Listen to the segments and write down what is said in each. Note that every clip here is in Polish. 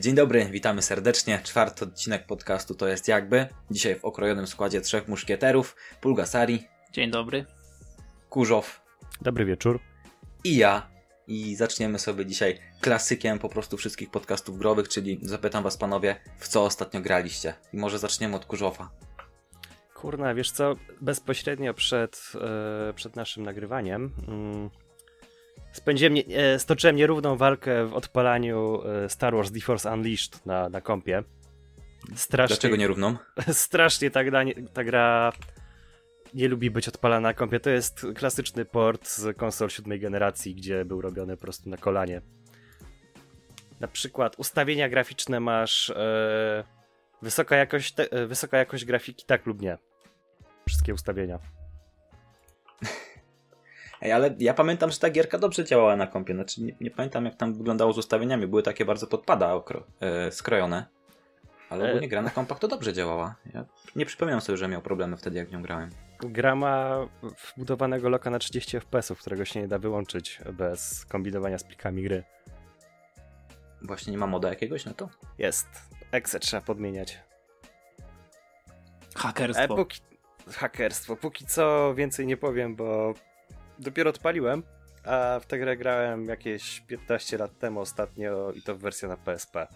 Dzień dobry, witamy serdecznie. Czwarty odcinek podcastu to jest jakby. Dzisiaj w okrojonym składzie trzech muszkieterów. Pulgasari, Dzień dobry. Kurzow Dobry wieczór. i ja. I zaczniemy sobie dzisiaj klasykiem po prostu wszystkich podcastów growych, czyli zapytam was panowie, w co ostatnio graliście. I może zaczniemy od Kurzowa. Kurna, wiesz co, bezpośrednio przed, e, przed naszym nagrywaniem mm, spędziłem, e, stoczyłem nierówną walkę w odpalaniu e, Star Wars The Force Unleashed na, na kompie. Strasznie, Dlaczego nierówną? strasznie ta gra, nie- ta gra nie lubi być odpalana na kompie. To jest klasyczny port z konsol siódmej generacji, gdzie był robiony po prostu na kolanie. Na przykład ustawienia graficzne masz e, wysoka, jakość te, e, wysoka jakość grafiki, tak lub nie. Wszystkie ustawienia. Ej, ale ja pamiętam, że ta gierka dobrze działała na kompie. Znaczy, nie, nie pamiętam jak tam wyglądało z ustawieniami. Były takie bardzo podpada okro, e, skrojone. Ale E. ogólnie gra na kompach to dobrze działała. Ja nie przypominam sobie, że miał problemy wtedy, jak w nią grałem. Gra ma wbudowanego loka na 30 fps, którego się nie da wyłączyć bez kombinowania z plikami gry. Właśnie nie ma moda jakiegoś na to? Jest. Exe trzeba podmieniać. Hakerstwo. E, póki... Hakerstwo. Póki co więcej nie powiem, bo dopiero odpaliłem, a w tę grę grałem jakieś 15 lat temu ostatnio i to w wersja na PSP.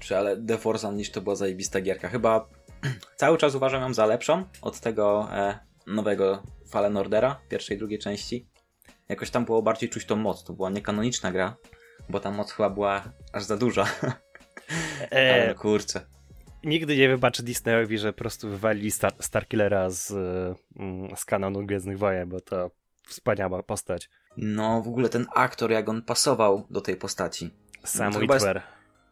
Czy ale The Force Unleashed to była zajebista gierka. Chyba cały czas uważam ją za lepszą od tego e, nowego Fallen Ordera, pierwszej i drugiej części. Jakoś tam było bardziej czuć tą moc. To była niekanoniczna gra, bo ta moc chyba była aż za duża. E, Ale kurczę. nigdy nie wybaczę Disneyowi, że po prostu wywalili Star Starkillera z, mm, z kanonu Gwiezdnych Wojen, bo to wspaniała postać. No w ogóle ten aktor, jak on pasował do tej postaci. Sam Witwer.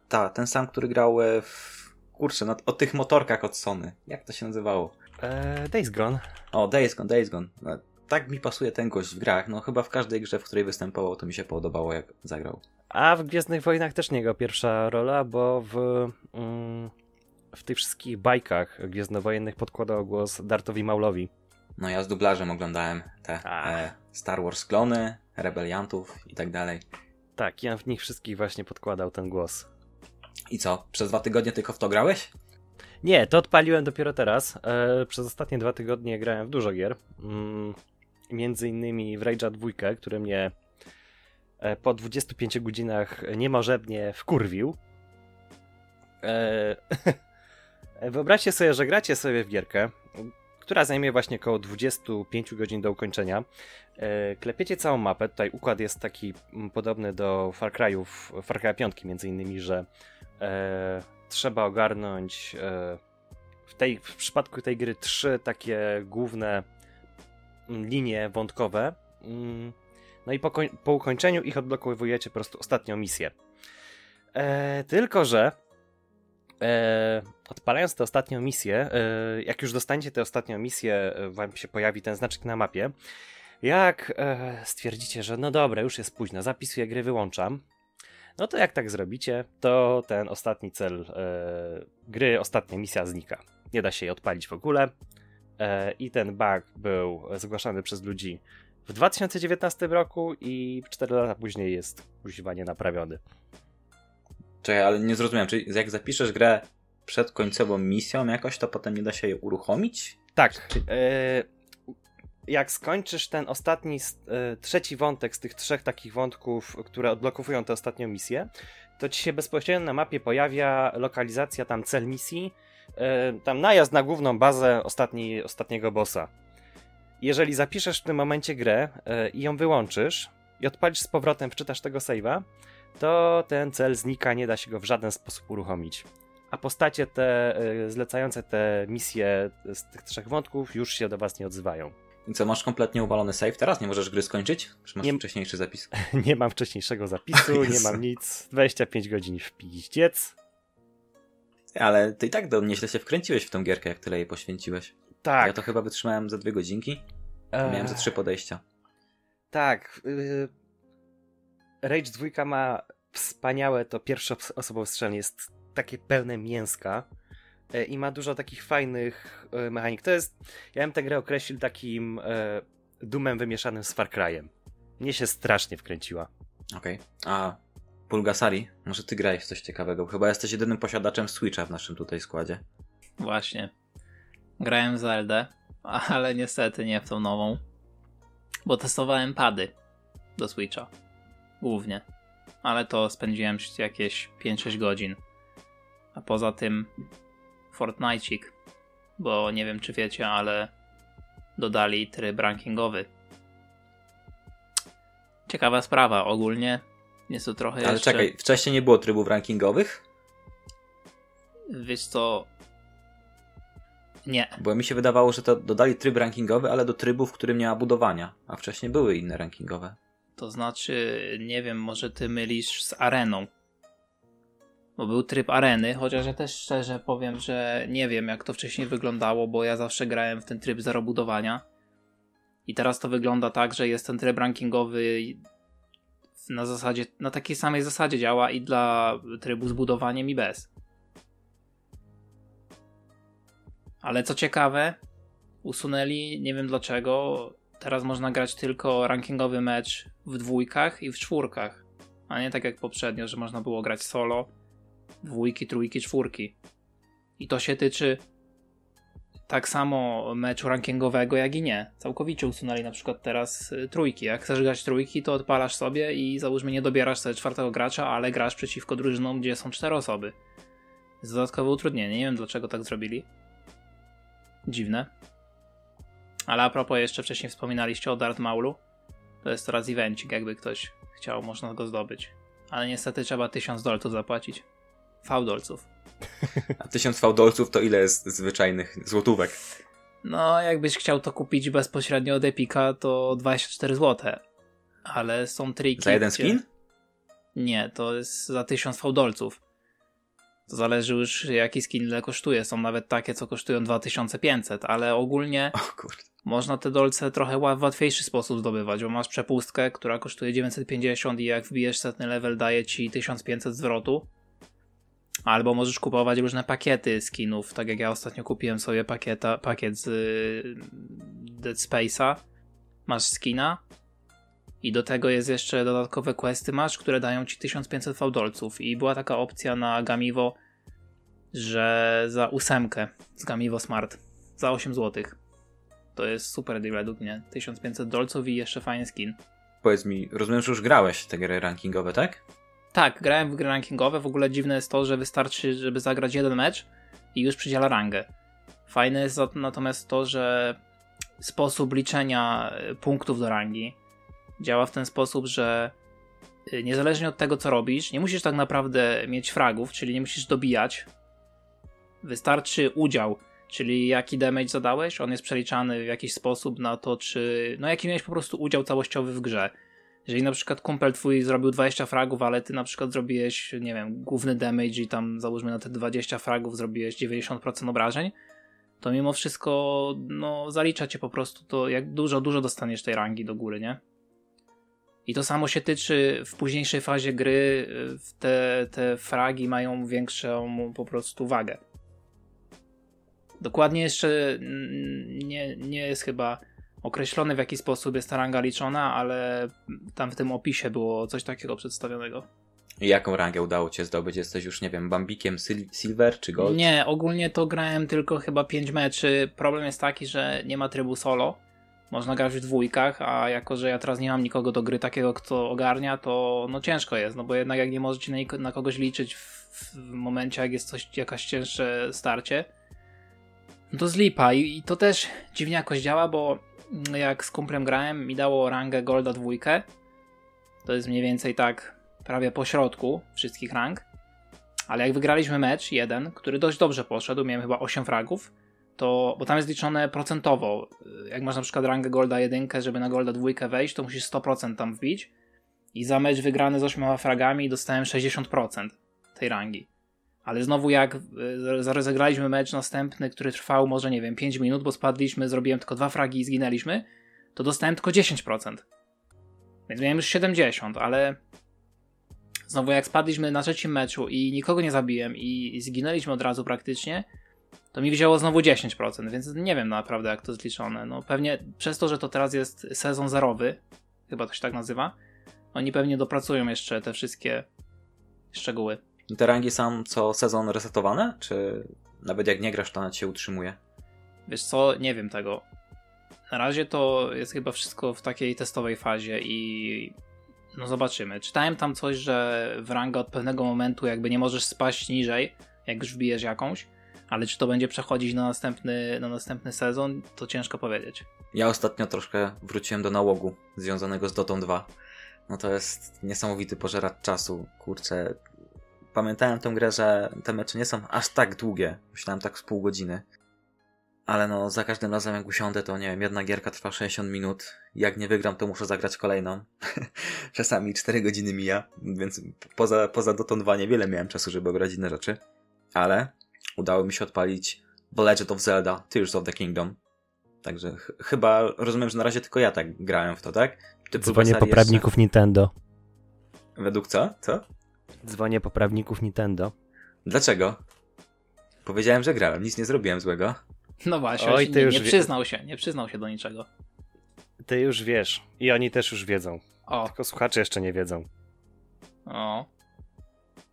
Ta, ten sam, który grał e, w... Kurczę, no, o tych motorkach od Sony. Jak to się nazywało? E, Days Gone. O, Days Gone, Days Gone. No, tak mi pasuje ten gość w grach. No chyba w każdej grze, w której występował, to mi się podobało, jak zagrał. A w Gwiezdnych Wojnach też nie jego pierwsza rola, bo w, mm, w tych wszystkich bajkach gwiezdnowojennych podkładał głos Dartowi Maulowi. No ja z dublażem oglądałem te e, Star Wars klony, rebeliantów i tak dalej. Tak, ja w nich wszystkich właśnie podkładał ten głos. I co? Przez dwa tygodnie tylko w to grałeś? Nie, to odpaliłem dopiero teraz. E, przez ostatnie dwa tygodnie grałem w dużo gier. Mm, między innymi w Rage'a 2, który mnie e, po 25 godzinach niemożebnie wkurwił. E, wyobraźcie sobie, że gracie sobie w gierkę, która zajmie właśnie około 25 godzin do ukończenia. E, klepiecie całą mapę. Tutaj układ jest taki mm, podobny do Far Cry'ów, Far Cry 5 między innymi, że e, trzeba ogarnąć e, w, tej, w przypadku tej gry trzy takie główne mm, linie wątkowe. Mm, No i po, po ukończeniu ich odblokowujecie po prostu ostatnią misję. E, tylko, że e, odpalając tę ostatnią misję, e, jak już dostaniecie tę ostatnią misję, e, wam się pojawi ten znaczek na mapie. Jak e, stwierdzicie, że no dobra, już jest późno, zapisuję gry, wyłączam, no to jak tak zrobicie, to ten ostatni cel e, gry, ostatnia misja znika. Nie da się jej odpalić w ogóle. E, I ten bug był zgłaszany przez ludzi w 2019 roku i 4 lata później jest używanie naprawiony. Czekaj, ale nie zrozumiałem. Czyli jak zapiszesz grę przed końcową misją jakoś, to potem nie da się jej uruchomić? Tak. E, jak skończysz ten ostatni, e, trzeci wątek z tych trzech takich wątków, które odblokowują tę ostatnią misję, to ci się bezpośrednio na mapie pojawia lokalizacja tam cel misji, e, tam najazd na główną bazę ostatni, ostatniego bossa. Jeżeli zapiszesz w tym momencie grę i ją wyłączysz i odpalisz z powrotem, wczytasz tego save'a, to ten cel znika, nie da się go w żaden sposób uruchomić. A postacie te e, zlecające te misje z tych trzech wątków już się do was nie odzywają. I co, masz kompletnie uwalony save teraz? Nie możesz gry skończyć? Czy masz Nie- wcześniejszy zapis? nie mam wcześniejszego zapisu, nie mam nic. 25 godzin w piździec. Ale ty i tak do nieźle się wkręciłeś w tą gierkę, jak tyle jej poświęciłeś. Tak. Ja to chyba wytrzymałem za dwie godzinki. Miałem ze trzy podejścia. Tak. y, Rage 2 ma wspaniałe to pierwszoosobowe strzelanie. Jest takie pełne mięska e, i ma dużo takich fajnych e, mechanik. To jest, ja bym tę grę określił takim e, dumem wymieszanym z Far Cry'em. Mnie się strasznie wkręciła. Okej. A Pulgasari, może ty grałeś w coś ciekawego, chyba jesteś jedynym posiadaczem Switcha w naszym tutaj składzie. Właśnie. Grałem w Zeldę, ale niestety nie w tą nową. Bo testowałem pady do Switcha. Głównie. Ale to spędziłem jakieś 5-6 godzin. A poza tym Fortnite'ik. Bo nie wiem czy wiecie, ale dodali tryb rankingowy. Ciekawa sprawa. Ogólnie jest to trochę Ale jeszcze... czekaj, wcześniej nie było trybów rankingowych? Wiesz co... Nie. Bo mi się wydawało, że to dodali tryb rankingowy, ale do trybu, w którym nie ma budowania. A wcześniej były inne rankingowe. To znaczy, nie wiem, może ty mylisz z areną. Bo był tryb areny, chociaż ja też szczerze powiem, że nie wiem jak to wcześniej wyglądało, bo ja zawsze grałem w ten tryb zero budowania. I teraz to wygląda tak, że jest ten tryb rankingowy na zasadzie, na takiej samej zasadzie działa i dla trybu z budowaniem i bez. Ale co ciekawe, usunęli, nie wiem dlaczego, teraz można grać tylko rankingowy mecz w dwójkach i w czwórkach, a nie tak jak poprzednio, że można było grać solo, dwójki, trójki, czwórki. I to się tyczy tak samo meczu rankingowego, jak i nie. Całkowicie usunęli na przykład teraz y, trójki. Jak chcesz grać trójki, to odpalasz sobie i załóżmy nie dobierasz sobie czwartego gracza, ale grasz przeciwko drużynom, gdzie są cztery osoby. Jest dodatkowe utrudnienie. Nie wiem dlaczego tak zrobili. Dziwne. Ale a propos, jeszcze wcześniej wspominaliście o Dart Maulu. To jest teraz evencik, jakby ktoś chciał, można go zdobyć. Ale niestety trzeba 1000 dolców zapłacić. Fałdolców. A 1000 fałdolców to ile jest zwyczajnych złotówek? No, jakbyś chciał to kupić bezpośrednio od Epika, to 24 zł. Ale są triki. Za jeden gdzie... skin? Nie, to jest za 1000 fałdolców. To zależy już jaki skin ile kosztuje. Są nawet takie, co kosztują 2500, ale ogólnie O kurde. Można te dolce trochę w łatwiejszy sposób zdobywać, bo masz przepustkę, która kosztuje 950 i jak wbijesz setny level daje ci 1500 zwrotu. Albo możesz kupować różne pakiety skinów, tak jak ja ostatnio kupiłem sobie pakieta, pakiet z y, Dead Space'a. Masz skina i do tego jest jeszcze dodatkowe questy masz, które dają ci 1500 fałdolców i była taka opcja na Gamivo, że za ósemkę z Gamivo Smart za 8 zł. To jest super deal według mnie. 1500 dolców i jeszcze fajny skin. Powiedz mi, rozumiem, że już grałeś te gry rankingowe, tak? Tak, grałem w gry rankingowe. W ogóle dziwne jest to, że wystarczy, żeby zagrać jeden mecz i już przydziela rangę. Fajne jest natomiast to, że sposób liczenia y, punktów do rangi działa w ten sposób, że y, niezależnie od tego, co robisz, nie musisz tak naprawdę mieć fragów, czyli nie musisz dobijać. Wystarczy udział, czyli jaki damage zadałeś, on jest przeliczany w jakiś sposób na to, czy. No, jaki miałeś po prostu udział całościowy w grze. Jeżeli na przykład kumpel twój zrobił 20 fragów, ale ty na przykład zrobiłeś, nie wiem, główny damage i tam załóżmy na te 20 fragów zrobiłeś 90% obrażeń, to mimo wszystko, no, zalicza cię po prostu to, jak dużo, dużo dostaniesz tej rangi do góry, nie? I to samo się tyczy w późniejszej fazie gry, te, te fragi mają większą po prostu wagę. Dokładnie jeszcze nie, nie jest chyba określone w jaki sposób jest ta ranga liczona, ale tam w tym opisie było coś takiego przedstawionego. I jaką rangę udało cię zdobyć? Jesteś już, nie wiem, bambikiem sil silver czy gold? Nie, ogólnie to grałem tylko chyba 5 meczy. Problem jest taki, że nie ma trybu solo. Można grać w dwójkach, a jako, że ja teraz nie mam nikogo do gry takiego, kto ogarnia, to no ciężko jest, no bo jednak jak nie możecie na, na kogoś liczyć w, w, momencie, jak jest coś, jakaś cięższe starcie, no to zlipa I, to też dziwnie jakoś działa, bo jak z kumplem grałem, mi dało rangę Golda dwójkę. To jest mniej więcej tak prawie po środku wszystkich rang. Ale jak wygraliśmy mecz jeden, który dość dobrze poszedł, miałem chyba 8 fragów, to, bo tam jest liczone procentowo. Jak masz na przykład rangę Golda 1, żeby na Golda 2 wejść, to musisz 100% tam wbić. I za mecz wygrany z 8 fragami dostałem 60% tej rangi. Ale znowu jak rozegraliśmy mecz następny, który trwał może, nie wiem, 5 minut, bo spadliśmy, zrobiłem tylko dwa fragi i zginęliśmy, to dostałem tylko 10%. Więc miałem już 70, ale znowu jak spadliśmy na trzecim meczu i nikogo nie zabiłem i zginęliśmy od razu praktycznie, to mi wzięło znowu 10%, więc nie wiem naprawdę jak to zliczone. No pewnie przez to, że to teraz jest sezon zerowy, chyba to się tak nazywa, oni pewnie dopracują jeszcze te wszystkie szczegóły. Te rangi są co sezon resetowane? Czy nawet jak nie grasz, to nawet się utrzymuje? Wiesz co, nie wiem tego. Na razie to jest chyba wszystko w takiej testowej fazie i no zobaczymy. Czytałem tam coś, że w rangę od pewnego momentu jakby nie możesz spaść niżej, jak już wbijesz jakąś, ale czy to będzie przechodzić na następny, na następny sezon, to ciężko powiedzieć. Ja ostatnio troszkę wróciłem do nałogu związanego z Dotą 2. No to jest niesamowity pożeracz czasu. Kurczę, pamiętałem tę grę, że te mecze nie są aż tak długie. Myślałem tak z pół godziny. Ale no, za każdym razem jak usiądę, to nie wiem, jedna gierka trwa 60 minut. Jak nie wygram, to muszę zagrać kolejną. Czasami 4 godziny mija, więc poza, poza Dotą 2 niewiele miałem czasu, żeby grać inne rzeczy. Ale udało mi się odpalić The Legend of Zelda Tears of the Kingdom. Także ch chyba rozumiem, że na razie tylko ja tak grałem w to, tak? Ty Dzwonię poprawników jeszcze... Nintendo. Według co? Co? Dzwonię poprawników Nintendo. Dlaczego? Powiedziałem, że grałem, nic nie zrobiłem złego. No właśnie, Oj, ty nie, już nie przyznał się, nie przyznał się do niczego. Ty już wiesz i oni też już wiedzą. O. Tylko słuchacze jeszcze nie wiedzą. O.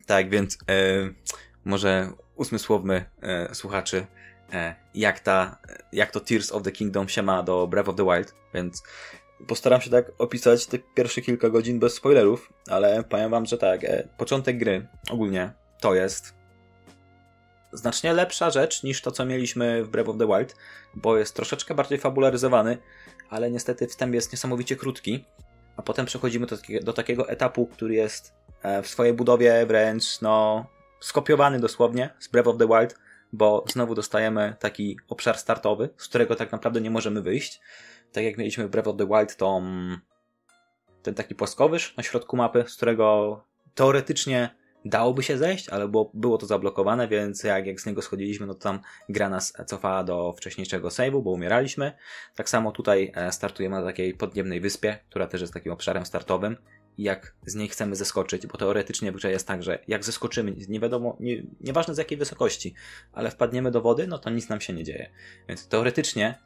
Tak, więc e, może usmysłowmy e, słuchaczy, e, jak, ta, jak to Tears of the Kingdom się ma do Breath of the Wild, więc postaram się tak opisać te pierwsze kilka godzin bez spoilerów, ale powiem wam, że tak, e, początek gry ogólnie to jest znacznie lepsza rzecz niż to, co mieliśmy w Breath of the Wild, bo jest troszeczkę bardziej fabularyzowany, ale niestety wstęp jest niesamowicie krótki, a potem przechodzimy do, do takiego etapu, który jest e, w swojej budowie wręcz, no, skopiowany dosłownie z Breath of the Wild, bo znowu dostajemy taki obszar startowy, z którego tak naprawdę nie możemy wyjść. Tak jak mieliśmy w Breath of the Wild, to ten taki płaskowyż na środku mapy, z którego teoretycznie dałoby się zejść, ale było, było to zablokowane, więc jak, jak z niego schodziliśmy, no to tam gra nas cofała do wcześniejszego save'u, bo umieraliśmy. Tak samo tutaj e, startujemy na takiej podniebnej wyspie, która też jest takim obszarem startowym. Jak z niej chcemy zeskoczyć, bo teoretycznie w grze jest tak, że jak zeskoczymy, nie wiadomo, nie, nieważne z jakiej wysokości, ale wpadniemy do wody, no to nic nam się nie dzieje. Więc teoretycznie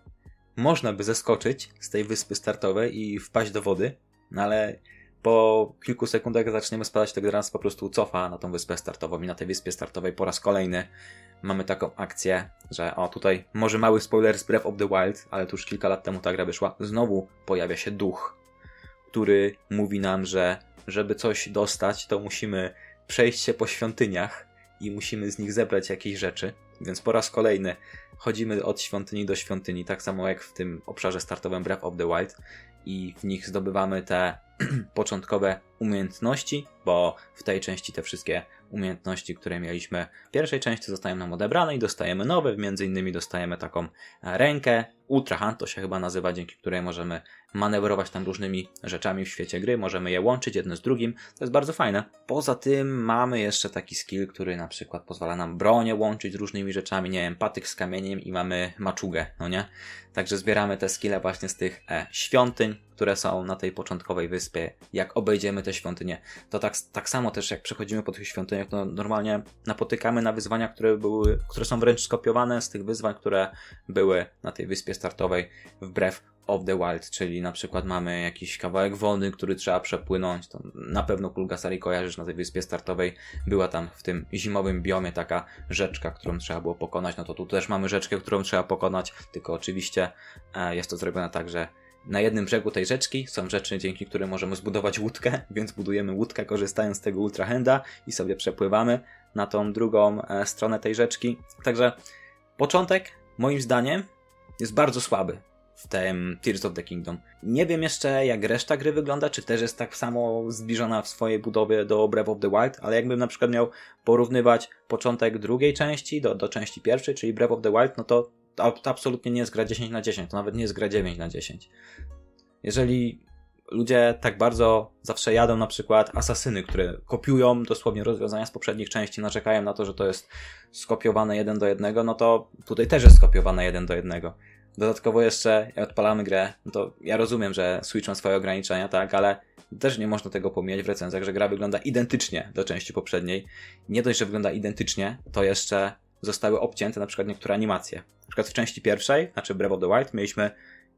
można by zeskoczyć z tej wyspy startowej i wpaść do wody, no ale po kilku sekundach zaczniemy spadać, to gra nas po prostu cofa na tą wyspę startową i na tej wyspie startowej po raz kolejny mamy taką akcję, że o tutaj może mały spoiler z Breath of the Wild, ale tu już kilka lat temu ta gra wyszła, znowu pojawia się duch, który mówi nam, że żeby coś dostać, to musimy przejść się po świątyniach i musimy z nich zebrać jakieś rzeczy. Więc po raz kolejny chodzimy od świątyni do świątyni, tak samo jak w tym obszarze startowym Breath of the Wild. I w nich zdobywamy te początkowe umiejętności, bo w tej części te wszystkie umiejętności, które mieliśmy w pierwszej części zostają nam odebrane i dostajemy nowe, między innymi dostajemy taką rękę, Ultra Hand to się chyba nazywa, dzięki której możemy manewrować tam różnymi rzeczami w świecie gry, możemy je łączyć jedno z drugim, to jest bardzo fajne. Poza tym mamy jeszcze taki skill, który na przykład pozwala nam bronię łączyć z różnymi rzeczami, nie wiem, patyk z kamieniem i mamy maczugę, no nie? Także zbieramy te skille właśnie z tych e, świątyń, które są na tej początkowej wyspie. Jak obejdziemy te świątynie, to tak, tak samo też jak przechodzimy po tych świątyniach, to normalnie napotykamy na wyzwania, które były, które są wręcz skopiowane z tych wyzwań, które były na tej wyspie startowej wbrew of the Wild, czyli na przykład mamy jakiś kawałek wody, który trzeba przepłynąć, to na pewno Pulgasari kojarzysz na tej wyspie startowej, była tam w tym zimowym biomie taka rzeczka, którą trzeba było pokonać, no to tu też mamy rzeczkę, którą trzeba pokonać, tylko oczywiście e, jest to zrobione tak, że na jednym brzegu tej rzeczki są rzeczy, dzięki którym możemy zbudować łódkę, więc budujemy łódkę korzystając z tego ultrahenda i sobie przepływamy na tą drugą e, stronę tej rzeczki. Także początek, moim zdaniem, jest bardzo słaby w tym Tears of the Kingdom. Nie wiem jeszcze, jak reszta gry wygląda, czy też jest tak samo zbliżona w swojej budowie do Breath of the Wild, ale jakbym na przykład miał porównywać początek drugiej części do, do części pierwszej, czyli Breath of the Wild, no to to, absolutnie nie jest gra 10 na 10, to nawet nie jest gra 9 na 10. Jeżeli ludzie tak bardzo zawsze jadą na przykład asasyny, które kopiują dosłownie rozwiązania z poprzednich części, narzekają na to, że to jest skopiowane jeden do jednego, no to tutaj też jest skopiowane jeden do jednego. Dodatkowo jeszcze, jak odpalamy grę, no to ja rozumiem, że Switch ma swoje ograniczenia, tak, ale też nie można tego pomijać w recenzjach, że gra wygląda identycznie do części poprzedniej. Nie dość, że wygląda identycznie, to jeszcze zostały obcięte na przykład niektóre animacje. Na przykład w części pierwszej, znaczy Breath of the Wild, mieliśmy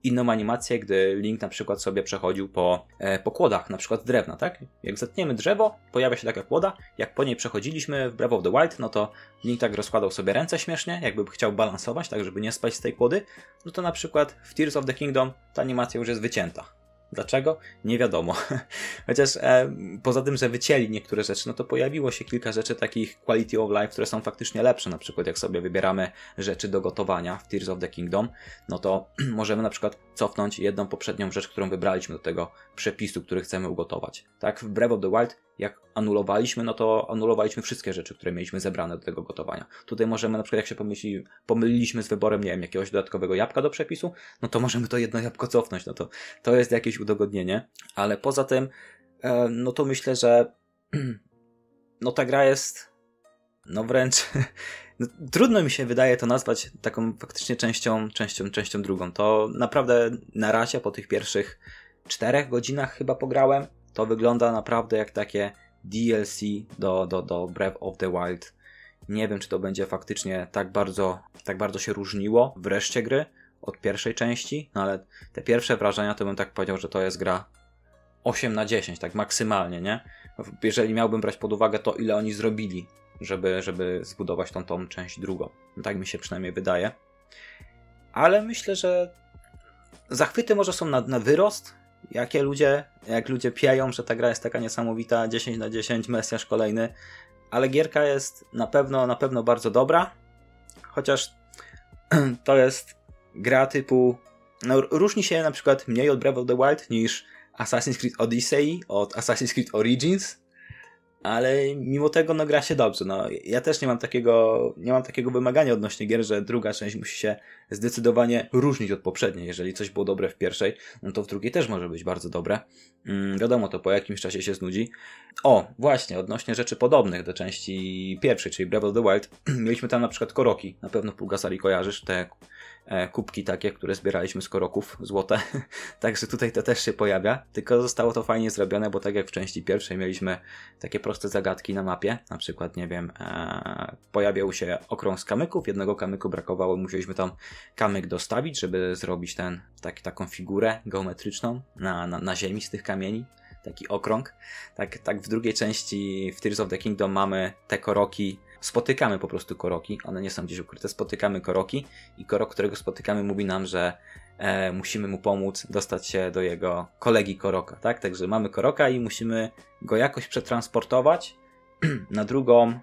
inną animację, gdy Link na przykład sobie przechodził po, e, po kłodach, na przykład drewna, tak? Jak zetniemy drzewo, pojawia się taka kłoda, jak po niej przechodziliśmy w Breath of the Wild, no to Link tak rozkładał sobie ręce śmiesznie, jakby chciał balansować, tak żeby nie spać z tej kłody, no to na przykład w Tears of the Kingdom ta animacja już jest wycięta. Dlaczego? Nie wiadomo. Chociaż e, poza tym, że wycięli niektóre rzeczy, no to pojawiło się kilka rzeczy takich quality of life, które są faktycznie lepsze. Na przykład jak sobie wybieramy rzeczy do gotowania w Tears of the Kingdom, no to możemy na przykład cofnąć jedną poprzednią rzecz, którą wybraliśmy do tego przepisu, który chcemy ugotować. Tak, w Breath of the Wild, jak anulowaliśmy, no to anulowaliśmy wszystkie rzeczy, które mieliśmy zebrane do tego gotowania. Tutaj możemy na przykład, jak się pomyśli, pomyliliśmy z wyborem, nie wiem, jakiegoś dodatkowego jabłka do przepisu, no to możemy to jedno jabłko cofnąć. No to, to jest jakieś udogodnienie, ale poza tym, e, no to myślę, że no ta gra jest no wręcz no, trudno mi się wydaje to nazwać taką faktycznie częścią, częścią, częścią drugą. To naprawdę na razie po tych pierwszych czterech godzinach chyba pograłem, to wygląda naprawdę jak takie DLC do, do, do Breath of the Wild. Nie wiem, czy to będzie faktycznie tak bardzo, tak bardzo się różniło wreszcie gry od pierwszej części, no ale te pierwsze wrażenia to bym tak powiedział, że to jest gra 8 na 10, tak maksymalnie, nie? Jeżeli miałbym brać pod uwagę to, ile oni zrobili, żeby, żeby zbudować tą, tą część drugą. No tak mi się przynajmniej wydaje. Ale myślę, że zachwyty może są na, na wyrost, jakie ludzie, jak ludzie pijają, że ta gra jest taka niesamowita, 10 na 10, Mesjasz kolejny, ale gierka jest na pewno, na pewno bardzo dobra, chociaż to jest gra typu, no różni się na przykład mniej od Breath of the Wild niż Assassin's Creed Odyssey od Assassin's Creed Origins, ale mimo tego no gra się dobrze. No, ja też nie mam takiego, nie mam takiego wymagania odnośnie gier, że druga część musi się zdecydowanie różnić od poprzedniej. Jeżeli coś było dobre w pierwszej, no to w drugiej też może być bardzo dobre. Mm, wiadomo, to po jakimś czasie się znudzi. O, właśnie, odnośnie rzeczy podobnych do części pierwszej, czyli Breath of the Wild, mieliśmy tam na przykład koroki. Na pewno Pulgasari kojarzysz, te E, kubki takie, które zbieraliśmy z koroków złote. Także tutaj to też się pojawia. Tylko zostało to fajnie zrobione, bo tak jak w części pierwszej mieliśmy takie proste zagadki na mapie. Na przykład, nie wiem, e, pojawiał się okrąg kamyków. Jednego kamyku brakowało, musieliśmy tam kamyk dostawić, żeby zrobić ten, tak, taką figurę geometryczną na, na, na ziemi z tych kamieni taki okrąg. Tak, tak w drugiej części w Tears of the Kingdom mamy te koroki spotykamy po prostu koroki, one nie są gdzieś ukryte, spotykamy koroki i korok, którego spotykamy mówi nam, że e, musimy mu pomóc dostać się do jego kolegi koroka, tak? Także mamy koroka i musimy go jakoś przetransportować na drugą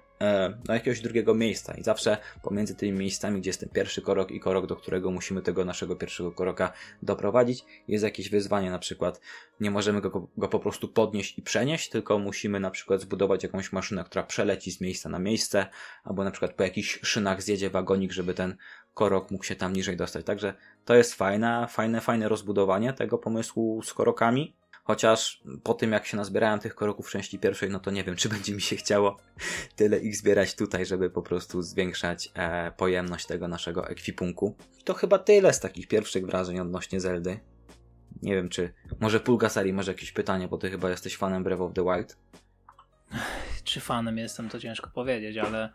do jakiegoś drugiego miejsca i zawsze pomiędzy tymi miejscami, gdzie jest ten pierwszy korok i korok, do którego musimy tego naszego pierwszego koroka doprowadzić, jest jakieś wyzwanie, na przykład nie możemy go, go po prostu podnieść i przenieść, tylko musimy na przykład zbudować jakąś maszynę, która przeleci z miejsca na miejsce, albo na przykład po jakichś szynach zjedzie wagonik, żeby ten korok mógł się tam niżej dostać. Także to jest fajne, fajne, fajne rozbudowanie tego pomysłu z korokami. Chociaż po tym, jak się nazbierałem tych koroków w części pierwszej, no to nie wiem, czy będzie mi się chciało tyle ich zbierać tutaj, żeby po prostu zwiększać e, pojemność tego naszego ekwipunku. I to chyba tyle z takich pierwszych wrażeń odnośnie Zeldy. Nie wiem, czy może Pulgasari masz jakieś pytanie, bo ty chyba jesteś fanem Breath of the Wild. Czy fanem jestem, to ciężko powiedzieć, ale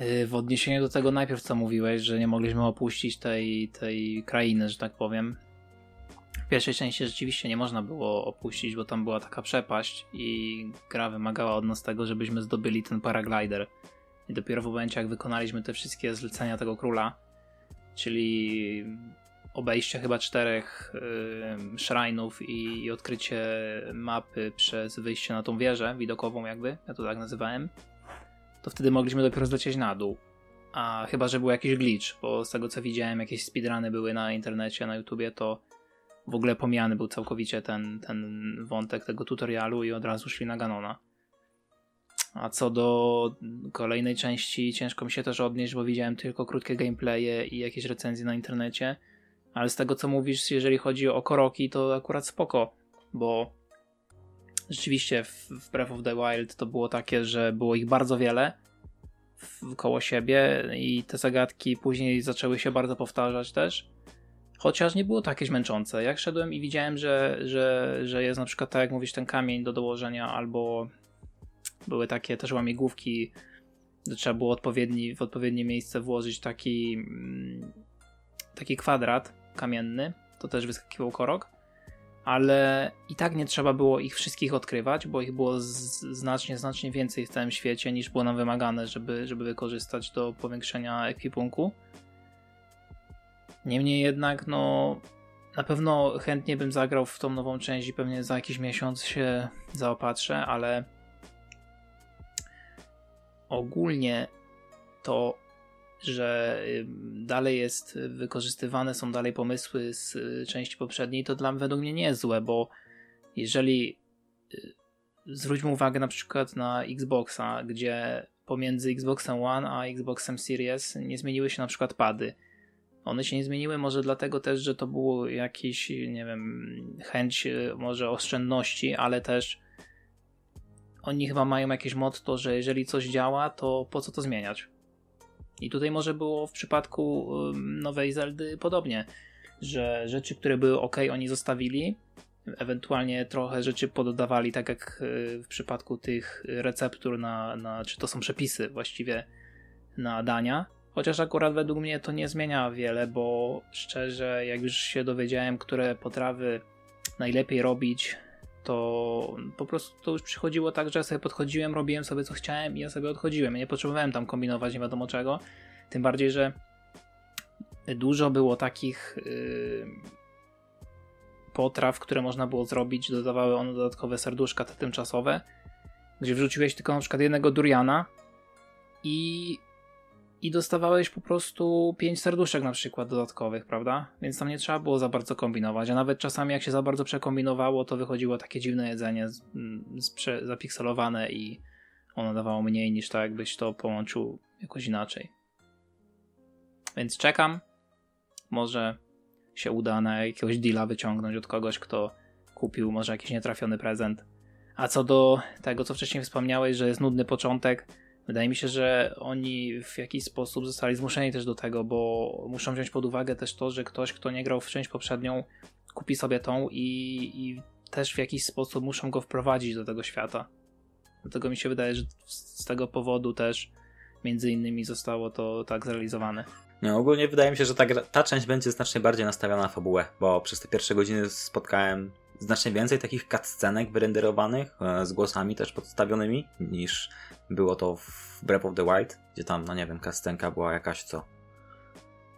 y, w odniesieniu do tego najpierw co mówiłeś, że nie mogliśmy opuścić tej, tej krainy, że tak powiem, pierwszej części rzeczywiście nie można było opuścić, bo tam była taka przepaść i gra wymagała od nas tego, żebyśmy zdobyli ten paraglider. I dopiero w momencie, jak wykonaliśmy te wszystkie zlecenia tego króla, czyli obejście chyba czterech yy, szrajnów i, i odkrycie mapy przez wyjście na tą wieżę widokową jakby, ja to tak nazywałem, to wtedy mogliśmy dopiero zlecieć na dół. A chyba, że był jakiś glitch, bo z tego co widziałem, jakieś speedruny były na internecie, na YouTubie, to w ogóle pomijany był całkowicie ten, ten wątek tego tutorialu i od razu szli na Ganona. A co do kolejnej części, ciężko mi się też odnieść, bo widziałem tylko krótkie gameplaye i jakieś recenzje na internecie. Ale z tego co mówisz, jeżeli chodzi o koroki, to akurat spoko, bo rzeczywiście w Breath of the Wild to było takie, że było ich bardzo wiele koło siebie i te zagadki później zaczęły się bardzo powtarzać też. Chociaż nie było to jakieś męczące. Jak szedłem i widziałem, że, że, że jest na przykład, tak jak mówisz, ten kamień do dołożenia, albo były takie też łamigłówki, że trzeba było odpowiedni, w odpowiednie miejsce włożyć taki, mm, taki kwadrat, kamienny, to też wyskakiwał korok, ale i tak nie trzeba było ich wszystkich odkrywać, bo ich było znacznie, znacznie więcej w całym świecie niż było nam wymagane, żeby, żeby wykorzystać do powiększenia ekwipunku. Niemniej jednak, no, na pewno chętnie bym zagrał w tą nową część i pewnie za jakiś miesiąc się zaopatrzę, ale ogólnie to, że dalej jest wykorzystywane, są dalej pomysły z y, części poprzedniej, to dla mnie według mnie nie złe, bo jeżeli y, zwróćmy uwagę na przykład na Xboxa, gdzie pomiędzy Xboxem One a Xboxem Series nie zmieniły się na przykład pady one się nie zmieniły może dlatego też, że to było jakiś, nie wiem, chęć e, może oszczędności, ale też oni chyba mają jakieś motto, że jeżeli coś działa, to po co to zmieniać? I tutaj może było w przypadku nowej Zeldy podobnie, że rzeczy, które były ok, oni zostawili, ewentualnie trochę rzeczy pododawali, tak jak e, w przypadku tych receptur na, na czy to są przepisy właściwie na dania, Chociaż akurat według mnie to nie zmienia wiele, bo szczerze, jak już się dowiedziałem, które potrawy najlepiej robić, to po prostu to już przychodziło tak, że ja sobie podchodziłem, robiłem sobie co chciałem i ja sobie odchodziłem. Nie potrzebowałem tam kombinować nie wiadomo czego. Tym bardziej, że dużo było takich yy, potraw, które można było zrobić. Dodawały one dodatkowe serduszka te tymczasowe, gdzie wrzuciłeś tylko na przykład jednego duriana i i dostawałeś po prostu 5 serduszek na przykład dodatkowych, prawda? Więc tam nie trzeba było za bardzo kombinować, a nawet czasami jak się za bardzo przekombinowało, to wychodziło takie dziwne jedzenie z, z prze, zapikselowane i ono dawało mniej niż tak jakbyś to połączył jakoś inaczej. Więc czekam. Może się uda na jakiegoś deala wyciągnąć od kogoś, kto kupił może jakiś nietrafiony prezent. A co do tego, co wcześniej wspomniałeś, że jest nudny początek, Wydaje mi się, że oni w jakiś sposób zostali zmuszeni też do tego, bo muszą wziąć pod uwagę też to, że ktoś, kto nie grał w część poprzednią, kupi sobie tą i, i też w jakiś sposób muszą go wprowadzić do tego świata. Dlatego mi się wydaje, że z tego powodu też między innymi zostało to tak zrealizowane. No, ogólnie wydaje mi się, że ta, ta część będzie znacznie bardziej nastawiona na fabułę, bo przez te pierwsze godziny spotkałem znacznie więcej takich cutscenek wyrenderowanych, e, z głosami też podstawionymi, niż było to w Breath of the Wild, gdzie tam, no nie wiem, cutscenka była jakaś co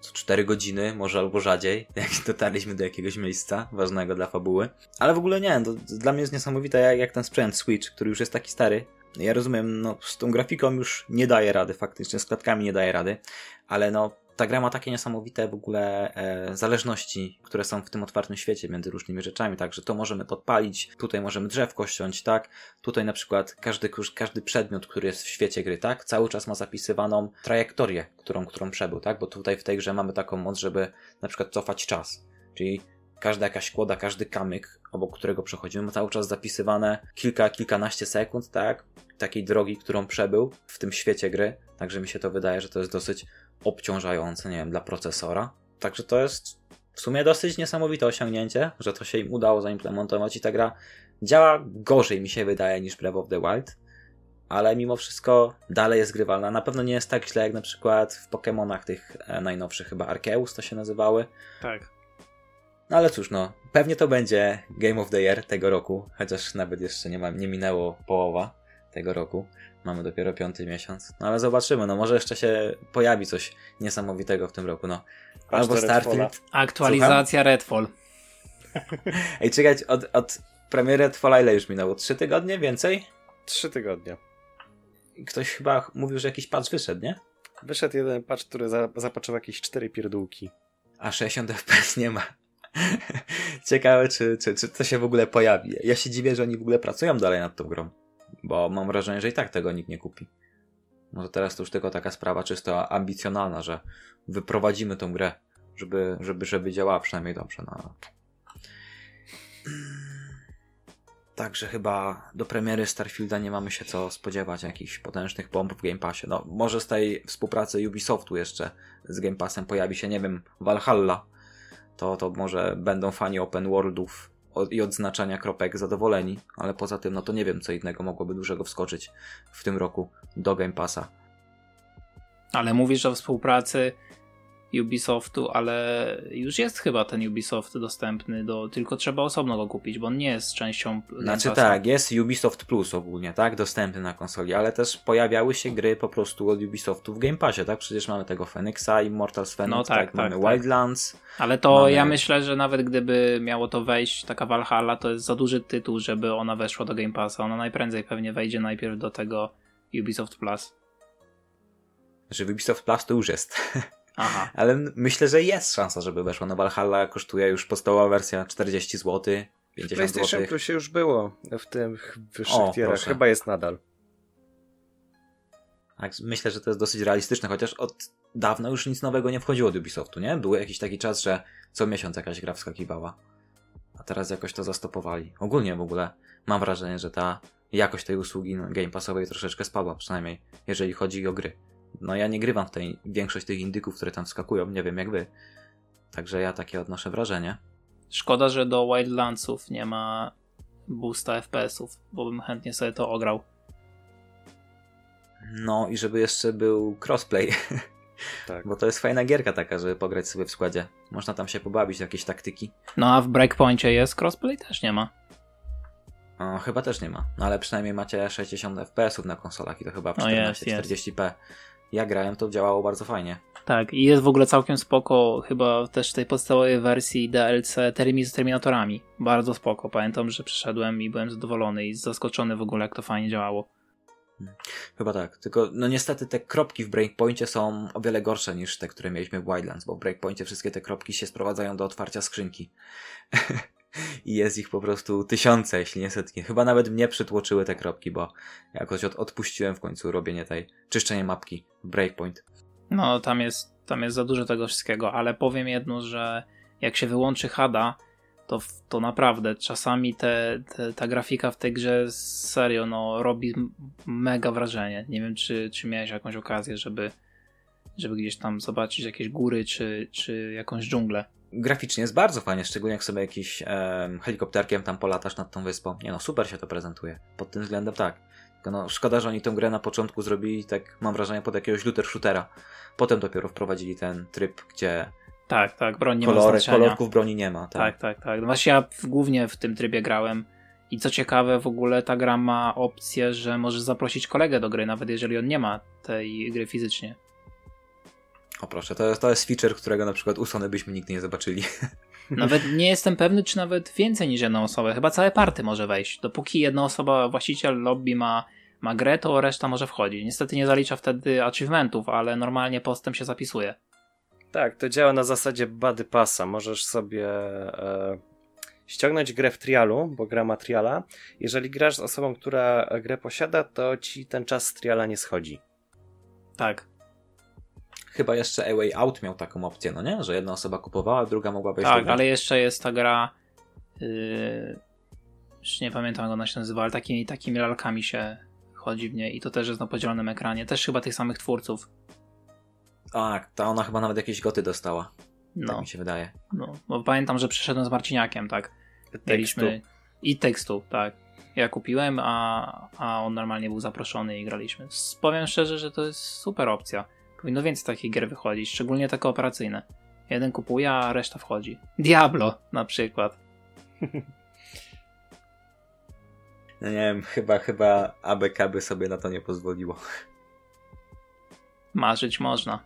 co 4 godziny, może albo rzadziej, jak dotarliśmy do jakiegoś miejsca ważnego dla fabuły. Ale w ogóle nie, to, dla mnie jest niesamowite, jak, jak ten sprzęt Switch, który już jest taki stary. Ja rozumiem, no z tą grafiką już nie daje rady, faktycznie z klatkami nie daje rady, ale no ta gra ma takie niesamowite w ogóle e, zależności, które są w tym otwartym świecie między różnymi rzeczami, tak, że to możemy podpalić, tutaj możemy drzewko ściąć, tak, tutaj na przykład każdy, każdy przedmiot, który jest w świecie gry, tak, cały czas ma zapisywaną trajektorię, którą, którą przebył, tak, bo tutaj w tej grze mamy taką moc, żeby na przykład cofać czas, czyli każda jakaś kłoda, każdy kamyk, obok którego przechodzimy, ma cały czas zapisywane kilka, kilkanaście sekund, tak, takiej drogi, którą przebył w tym świecie gry, także mi się to wydaje, że to jest dosyć obciążające, nie wiem, dla procesora. Także to jest w sumie dosyć niesamowite osiągnięcie, że to się im udało zaimplementować i ta gra działa gorzej, mi się wydaje, niż Breath of the Wild, ale mimo wszystko dalej jest grywalna. Na pewno nie jest tak źle jak na przykład w Pokémonach tych e, najnowszych, chyba Arceus to się nazywały. Tak. No ale cóż, no, pewnie to będzie Game of the Year tego roku, chociaż nawet jeszcze nie, ma, nie minęło połowa tego roku. Mamy dopiero piąty miesiąc. No ale zobaczymy, no może jeszcze się pojawi coś niesamowitego w tym roku, no. Albo Starfield. Aktualizacja Słucham? Redfall. Ej, czekać, od, od premiery Redfalla ile już minęło? Trzy tygodnie? Więcej? Trzy tygodnie. Ktoś chyba mówił, że jakiś patch wyszedł, nie? Wyszedł jeden patch, który za, zapatrzył jakieś cztery pierdółki. A 60 FPS nie ma. Ciekawe, czy, czy, czy to się w ogóle pojawi. Ja się dziwię, że oni w ogóle pracują dalej nad tą grą. Bo mam wrażenie, że i tak tego nikt nie kupi. Może teraz to już tylko taka sprawa czysto ambicjonalna, że wyprowadzimy tą grę, żeby, żeby, żeby działała przynajmniej dobrze. No. Także chyba do premiery Starfielda nie mamy się co spodziewać jakichś potężnych bomb w Game Passie. No, może z tej współpracy Ubisoftu jeszcze z Game Passem pojawi się, nie wiem, Valhalla. To, to może będą fani open worldów i odznaczania kropek zadowoleni, ale poza tym, no to nie wiem, co innego mogłoby dużego wskoczyć w tym roku do Game Passa. Ale mówisz o współpracy Ubisoftu, ale już jest chyba ten Ubisoft dostępny, do, tylko trzeba osobno go kupić, bo on nie jest częścią Znaczy Passa. tak, jest Ubisoft Plus ogólnie, tak, dostępny na konsoli, ale też pojawiały się gry po prostu od Ubisoftu w Game Passie, tak? Przecież mamy tego Phoenixa, Immortals Phoenix, No tak, tak, tak, mamy tak. Wildlands. Ale to Mamy- ja myślę, że nawet gdyby miało to wejść, taka Valhalla, to jest za duży tytuł, żeby ona weszła do Game Passa. Ona najprędzej pewnie wejdzie najpierw do tego Ubisoft Plus. Że w Ubisoft Plus to już jest. Aha. Ale myślę, że jest szansa, żeby weszło. No Valhalla kosztuje już podstawowa wersja 40 zł, 50 PlayStation zł. Plusie już było w tych wyższych O, tierach. proszę. Chyba jest nadal. Tak, myślę, że to jest dosyć realistyczne, chociaż od dawna już nic nowego nie wchodziło od Ubisoftu, nie? Był jakiś taki czas, że co miesiąc jakaś gra wskakiwała. A teraz jakoś to zastopowali. Ogólnie w ogóle mam wrażenie, że ta jakość tej usługi no, Game Passowej troszeczkę spadła, przynajmniej jeżeli chodzi o gry. No ja nie grywam w tej większość tych indyków, które tam wskakują, nie wiem jak wy. Także ja takie odnoszę wrażenie. Szkoda, że do Wildlandsów nie ma boosta FPS-ów, bo bym chętnie sobie to ograł. No i żeby jeszcze był crossplay, Tak. bo to jest fajna gierka taka, żeby pograć sobie w składzie. Można tam się pobawić, jakieś taktyki. No a w Breakpoincie jest crossplay? Też nie ma. O, chyba też nie ma, no ale przynajmniej macie 60 FPS-ów na konsolach i to chyba w No jest, 1440p. Ja grałem, to działało bardzo fajnie. Tak, i jest w ogóle całkiem spoko, chyba też w tej podstawowej wersji DLC Termi z Terminatorami. Bardzo spoko. Pamiętam, że przyszedłem i byłem zadowolony i zaskoczony w ogóle, jak to fajnie działało. Chyba tak, tylko no niestety te kropki w Breakpoincie są o wiele gorsze niż te, które mieliśmy w Wildlands, bo w Breakpoincie wszystkie te kropki się sprowadzają do otwarcia skrzynki. I jest ich po prostu tysiące, jeśli nie setki. Chyba nawet mnie przytłoczyły te kropki, bo jakoś od, odpuściłem w końcu robienie tej, czyszczenie mapki Breakpoint. No, tam jest, tam jest za dużo tego wszystkiego, ale powiem jedno, że jak się wyłączy HADA, to, to naprawdę czasami te, te, ta grafika w tej grze serio no, robi mega wrażenie. Nie wiem, czy, czy miałeś jakąś okazję, żeby, żeby gdzieś tam zobaczyć jakieś góry, czy, czy jakąś dżunglę. Graficznie jest bardzo fajnie, szczególnie jak sobie jakiś em, helikopterkiem tam polatasz nad tą wyspą. Nie no, super się to prezentuje. Pod tym względem tak. Tylko no, szkoda, że oni tę grę na początku zrobili, tak mam wrażenie, pod jakiegoś looter shootera. Potem dopiero wprowadzili ten tryb, gdzie Tak, tak, broń nie ma kolory, znaczenia. kolorków broni nie ma. Tak, tak, tak. No właśnie ja w, głównie w tym trybie grałem. I co ciekawe, w ogóle ta gra ma opcję, że możesz zaprosić kolegę do gry, nawet jeżeli on nie ma tej gry fizycznie. O proszę, to jest, to jest feature, którego na przykład u Sony byśmy nigdy nie zobaczyli. Nawet nie jestem pewny, czy nawet więcej niż jedną osobę. Chyba całe party może wejść. Dopóki jedna osoba, właściciel lobby ma, ma grę, to reszta może wchodzić. Niestety nie zalicza wtedy achievementów, ale normalnie postęp się zapisuje. Tak, to działa na zasadzie Buddy Passa. Możesz sobie e, ściągnąć grę w trialu, bo gra ma triala. Jeżeli grasz z osobą, która grę posiada, to ci ten czas z triala nie schodzi. Tak. Chyba jeszcze A Way Out miał taką opcję, no nie? Że jedna osoba kupowała, druga mogła wejść Tak, ale jeszcze jest ta gra. Yy, już nie pamiętam jak ona się nazywa, ale takimi, takimi lalkami się chodzi w niej i to też jest na podzielonym ekranie. Też chyba tych samych twórców. Tak, ta ona chyba nawet jakieś goty dostała. Tak No, mi się wydaje. no bo pamiętam, że przyszedłem z Marciniakiem, tak. Mieliśmy Tekstu. i tekstu, tak. Ja kupiłem, a, a on normalnie był zaproszony i graliśmy. Powiem szczerze, że to jest super opcja. Powinno więcej takich gier wychodzić, szczególnie te kooperacyjne. Jeden kupuje, a reszta wchodzi. Diablo na przykład. No nie wiem, chyba, chyba ABK by sobie na to nie pozwoliło. Marzyć można.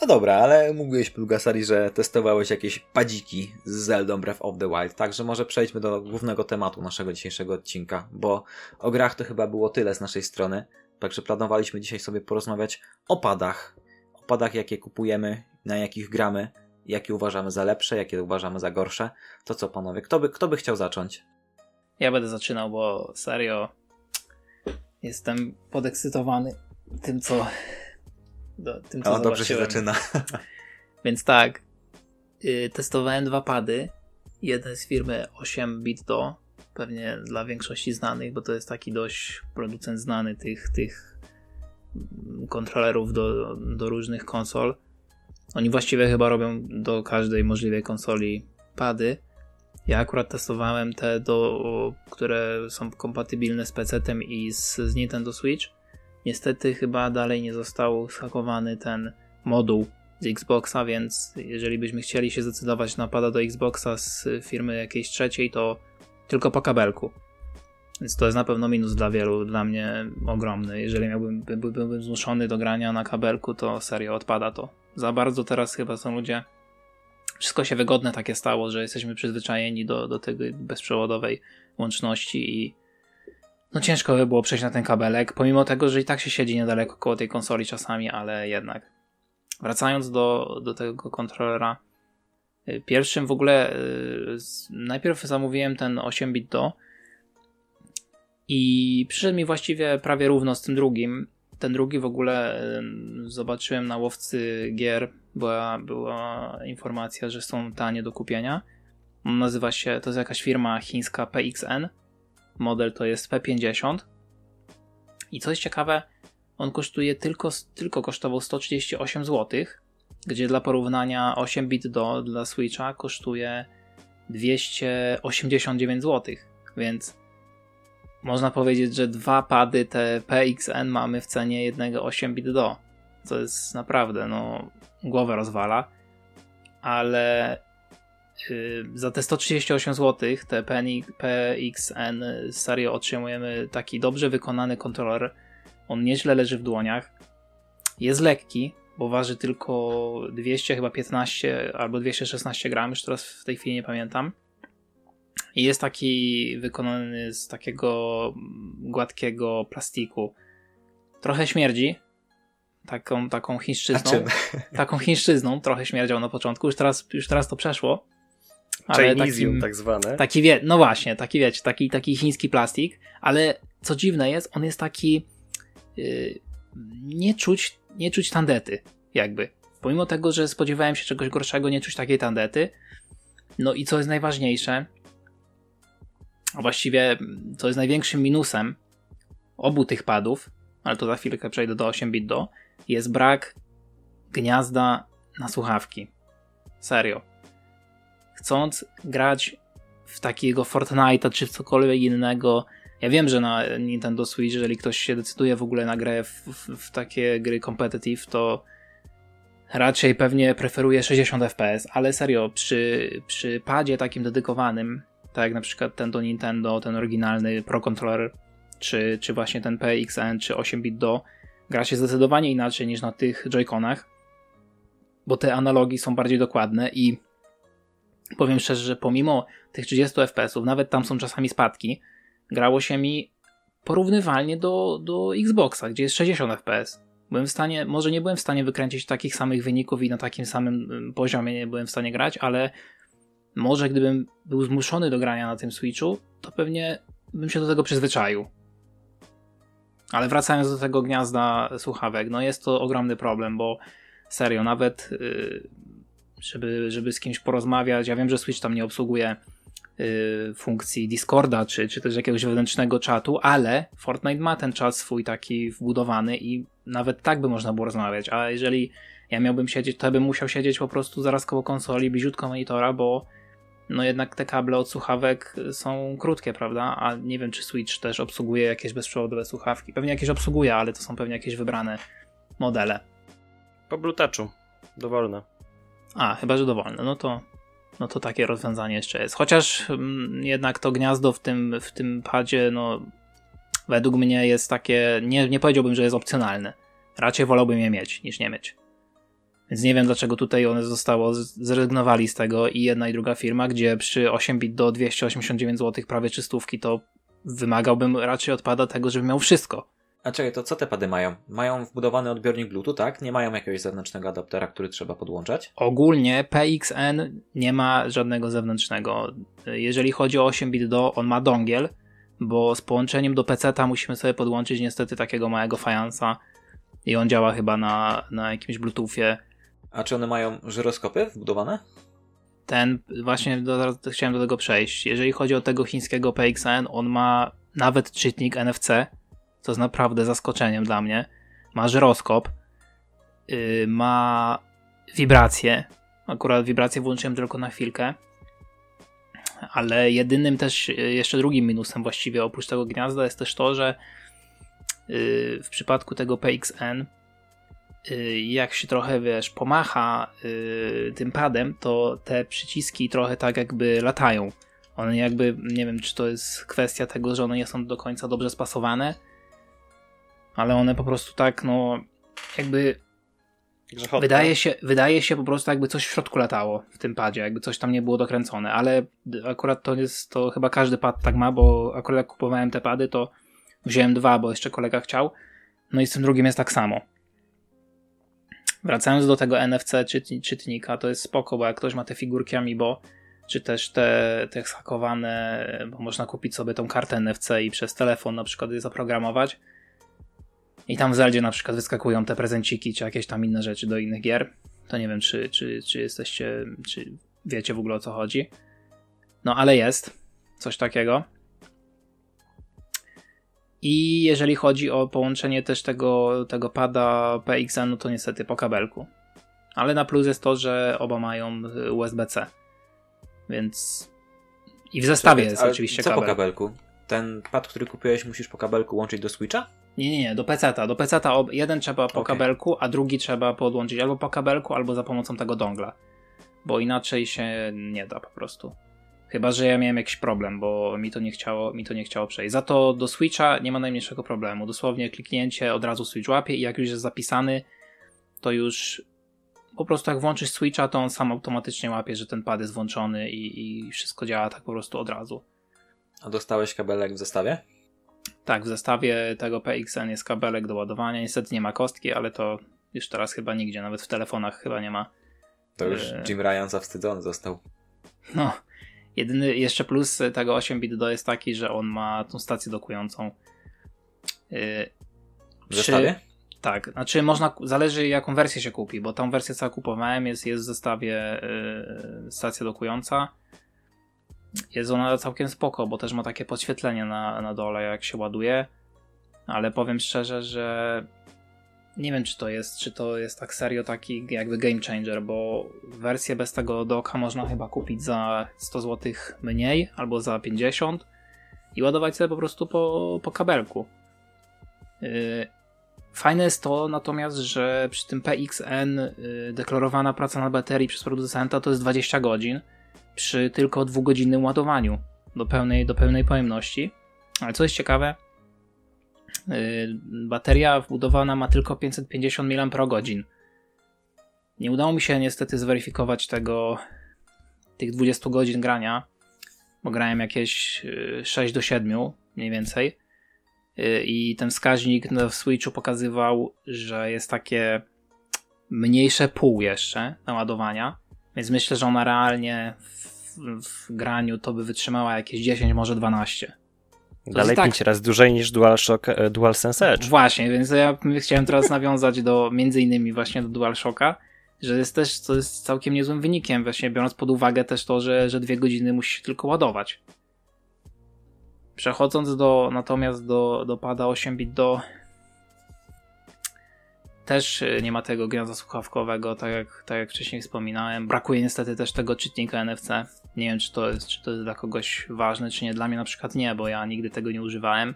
No dobra, ale mówiłeś Plugasari, że testowałeś jakieś padziki z Zelda Breath of the Wild, także może przejdźmy do głównego tematu naszego dzisiejszego odcinka, bo o grach to chyba było tyle z naszej strony, także planowaliśmy dzisiaj sobie porozmawiać o padach, o padach jakie kupujemy, na jakich gramy, jakie uważamy za lepsze, jakie uważamy za gorsze. To co panowie, kto by, kto by chciał zacząć? Ja będę zaczynał, bo serio jestem podekscytowany tym, co. Do, tym, co O, dobrze się zobaczyłem. zaczyna. Więc tak, y, testowałem dwa pady. Jeden z firmy 8-bit do, pewnie dla większości znanych, bo to jest taki dość producent znany tych, tych kontrolerów do, do różnych konsol. Oni właściwie chyba robią do każdej możliwej konsoli pady. Ja akurat testowałem te, do, które są kompatybilne z PC-tem i z, z Nintendo Switch. Niestety chyba dalej nie został schakowany ten moduł z Xboxa, więc jeżeli byśmy chcieli się zdecydować na pada do Xboxa z firmy jakiejś trzeciej, to tylko po kabelku. Więc to jest na pewno minus dla wielu, dla mnie ogromny. Jeżeli miałbym, by, byłbym zmuszony do grania na kabelku, to serio odpada to. Za bardzo teraz chyba są ludzie. Wszystko się wygodne takie stało, że jesteśmy przyzwyczajeni do, do tej bezprzewodowej łączności i no ciężko by było przejść na ten kabelek, pomimo tego, że i tak się siedzi niedaleko koło tej konsoli czasami, ale jednak. Wracając do, do tego kontrolera, y, pierwszym w ogóle y, najpierw zamówiłem ten 8-bit do i przyszedł mi właściwie prawie równo z tym drugim. Ten drugi w ogóle zobaczyłem na łowcy gier, była, była informacja, że są tanie do kupienia. Nazywa się, to jest jakaś firma chińska PXN. Model to jest P50. I co jest ciekawe, on kosztuje tylko, tylko kosztował 138 zł, gdzie dla porównania 8 bit do dla Switcha kosztuje 289 zł, więc można powiedzieć, że dwa pady te PXN mamy w cenie jednego 8 bit do. Co jest naprawdę, no, głowę rozwala. Ale za te 138 zł, te PXN serio otrzymujemy taki dobrze wykonany kontroler. On nieźle leży w dłoniach. Jest lekki, bo waży tylko 200 chyba 15 albo 216 gram, już teraz w tej chwili nie pamiętam. I jest taki wykonany z takiego gładkiego plastiku. Trochę śmierdzi. Taką, taką chińszczyzną. Taką chińszczyzną trochę śmierdział na początku. Już teraz, już teraz to przeszło. Ale takim, tak zwane. Taki wie, no właśnie, taki wiecie, taki, taki chiński plastik, ale co dziwne jest, on jest taki yy, nie czuć, nie czuć tandety, jakby. Pomimo tego, że spodziewałem się czegoś gorszego, nie czuć takiej tandety. No i co jest najważniejsze, a właściwie to jest największym minusem obu tych padów, ale to za chwilkę przejdę do 8-bit do, jest brak gniazda na słuchawki. Serio. Chcąc grać w takiego Fortnite'a czy w cokolwiek innego, ja wiem, że na Nintendo Switch, jeżeli ktoś się decyduje w ogóle na grę w, w, w takie gry competitive, to raczej pewnie preferuje 60 fps, ale serio, przy, przy padzie takim dedykowanym, tak jak na przykład ten do Nintendo, ten oryginalny Pro Controller, czy, czy właśnie ten PXN, czy 8-bit do, gra się zdecydowanie inaczej niż na tych Joy-Conach, bo te analogi są bardziej dokładne i powiem szczerze, że pomimo tych 30 FPS-ów, nawet tam są czasami spadki, grało się mi porównywalnie do, do Xboxa, gdzie jest 60 FPS. Byłem w stanie, może nie byłem w stanie wykręcić takich samych wyników i na takim samym poziomie nie byłem w stanie grać, ale może gdybym był zmuszony do grania na tym Switchu, to pewnie bym się do tego przyzwyczaił. Ale wracając do tego gniazda słuchawek, no jest to ogromny problem, bo serio, nawet yy, żeby, żeby z kimś porozmawiać, ja wiem, że Switch tam nie obsługuje yy, funkcji Discorda, czy, czy też jakiegoś wewnętrznego czatu, ale Fortnite ma ten czat swój taki wbudowany i nawet tak by można było rozmawiać, a jeżeli ja miałbym siedzieć, to bym musiał siedzieć po prostu zaraz koło konsoli, bliziutko monitora, bo no jednak te kable od słuchawek są krótkie, prawda? A nie wiem, czy Switch też obsługuje jakieś bezprzewodowe słuchawki. Pewnie jakieś obsługuje, ale to są pewnie jakieś wybrane modele. Po Bluetoochu. Dowolne. A, chyba, że dowolne. No to, no to takie rozwiązanie jeszcze jest. Chociaż mm, jednak to gniazdo w tym, w tym padzie, no według mnie jest takie, nie, nie powiedziałbym, że jest opcjonalne. Raczej wolałbym je mieć, niż nie mieć. Więc nie wiem, dlaczego tutaj one zostało, zrezygnowali z tego i jedna i druga firma, gdzie przy 8 bit do 289 zł prawie czystówki to wymagałbym raczej odpada tego, żeby miał wszystko. A czekaj, to co te pady mają? Mają wbudowany odbiornik Bluetooth, tak? Nie mają jakiegoś zewnętrznego adaptera, który trzeba podłączać? Ogólnie PXN nie ma żadnego zewnętrznego. Jeżeli chodzi o 8 bit do, on ma dongiel, bo z połączeniem do PC-ta musimy sobie podłączyć niestety takiego małego fajansa i on działa chyba na, na jakimś Bluetoothie a czy one mają żyroskopy wbudowane? Ten, właśnie do, chciałem do tego przejść. Jeżeli chodzi o tego chińskiego PXN, on ma nawet czytnik NFC, co jest naprawdę zaskoczeniem dla mnie. Ma żyroskop, yy, ma wibracje. Akurat wibracje włączyłem tylko na chwilkę. Ale jedynym też, y, jeszcze drugim minusem właściwie oprócz tego gniazda jest też to, że yy, w przypadku tego PXN y, jak się trochę, wiesz, pomacha y, tym padem, to te przyciski trochę tak jakby latają. One jakby, nie wiem, czy to jest kwestia tego, że one nie są do końca dobrze spasowane, ale one po prostu tak, no, jakby Grzechotne. wydaje się, wydaje się po prostu jakby coś w środku latało w tym padzie, jakby coś tam nie było dokręcone, ale akurat to jest, to chyba każdy pad tak ma, bo akurat jak kupowałem te pady, to wziąłem dwa, bo jeszcze kolega chciał, no i z tym drugim jest tak samo. Wracając do tego NFC czytni- czytnika, to jest spoko, bo jak ktoś ma te figurki Amiibo, czy też te, te schakowane, bo można kupić sobie tą kartę NFC i przez telefon na przykład je zaprogramować. I tam w Zeldzie na przykład wyskakują te prezenciki, czy jakieś tam inne rzeczy do innych gier. To nie wiem, czy, czy, czy jesteście, czy wiecie w ogóle o co chodzi. No ale jest coś takiego. I jeżeli chodzi o połączenie też tego, tego pada PXN, no to niestety po kabelku. Ale na plus jest to, że oba mają USB-C. Więc. I w zestawie jest Ale oczywiście co kabel. po kabelku? Ten pad, który kupiłeś, musisz po kabelku łączyć do Switcha? Nie, nie, nie, do PC-ta. Do PC-ta ob- jeden trzeba po Okej. kabelku, a drugi trzeba podłączyć albo po kabelku, albo za pomocą tego dongla. Bo inaczej się nie da po prostu. Chyba, że ja miałem jakiś problem, bo mi to nie chciało, mi to nie chciało przejść. Za to do Switcha nie ma najmniejszego problemu. Dosłownie kliknięcie od razu Switch łapie i jak już jest zapisany, to już po prostu jak włączysz Switcha, to on sam automatycznie łapie, że ten pad jest włączony i, i wszystko działa tak po prostu od razu. A dostałeś kabelek w zestawie? Tak, w zestawie tego PXN jest kabelek do ładowania. Niestety nie ma kostki, ale to już teraz chyba nigdzie, nawet w telefonach chyba nie ma. To już Eee. Jim Ryan zawstydzony został. No, jedyny jeszcze plus tego 8-bit do jest taki, że on ma tą stację dokującą. Yy, W przy- zestawie? Tak, znaczy można, zależy jaką wersję się kupi, bo tą wersję co kupowałem jest, jest w zestawie yy, stacja dokująca. Jest ona całkiem spoko, bo też ma takie podświetlenie na, na dole jak się ładuje, ale powiem szczerze, że nie wiem czy to jest, czy to jest tak serio taki jakby game changer, bo wersję bez tego doka można chyba kupić za 100 zł mniej albo za 50 i ładować sobie po prostu po, po kabelku. Yy, Fajne jest to natomiast, że przy tym PXN y, deklarowana praca na baterii przez producenta to jest 20 godzin przy tylko dwugodzinnym ładowaniu do pełnej, do pełnej pojemności. Ale co jest ciekawe, y, bateria wbudowana ma tylko 550 mAh. Nie udało mi się niestety zweryfikować tego, tych 20 godzin grania, bo grałem jakieś y, 6 do 7 mniej więcej Y, i ten wskaźnik w Switchu pokazywał, że jest takie mniejsze pół jeszcze naładowania, więc myślę, że ona realnie w, w graniu to by wytrzymała jakieś 10, może 12. Dalej jest tak. 5 razy dłużej niż DualShock e, DualSense Edge. Właśnie, więc ja chciałem teraz nawiązać do między innymi właśnie do DualShocka, że jest też, to jest całkiem niezłym wynikiem, właśnie biorąc pod uwagę też to, że, że dwie godziny musi się tylko ładować. Przechodząc do natomiast do, do pada 8-bit do też y, nie ma tego gniazda słuchawkowego, tak jak, tak jak wcześniej wspominałem. Brakuje niestety też tego czytnika NFC. Nie wiem, czy to, jest, czy to jest dla kogoś ważne, czy nie. Dla mnie na przykład nie, bo ja nigdy tego nie używałem.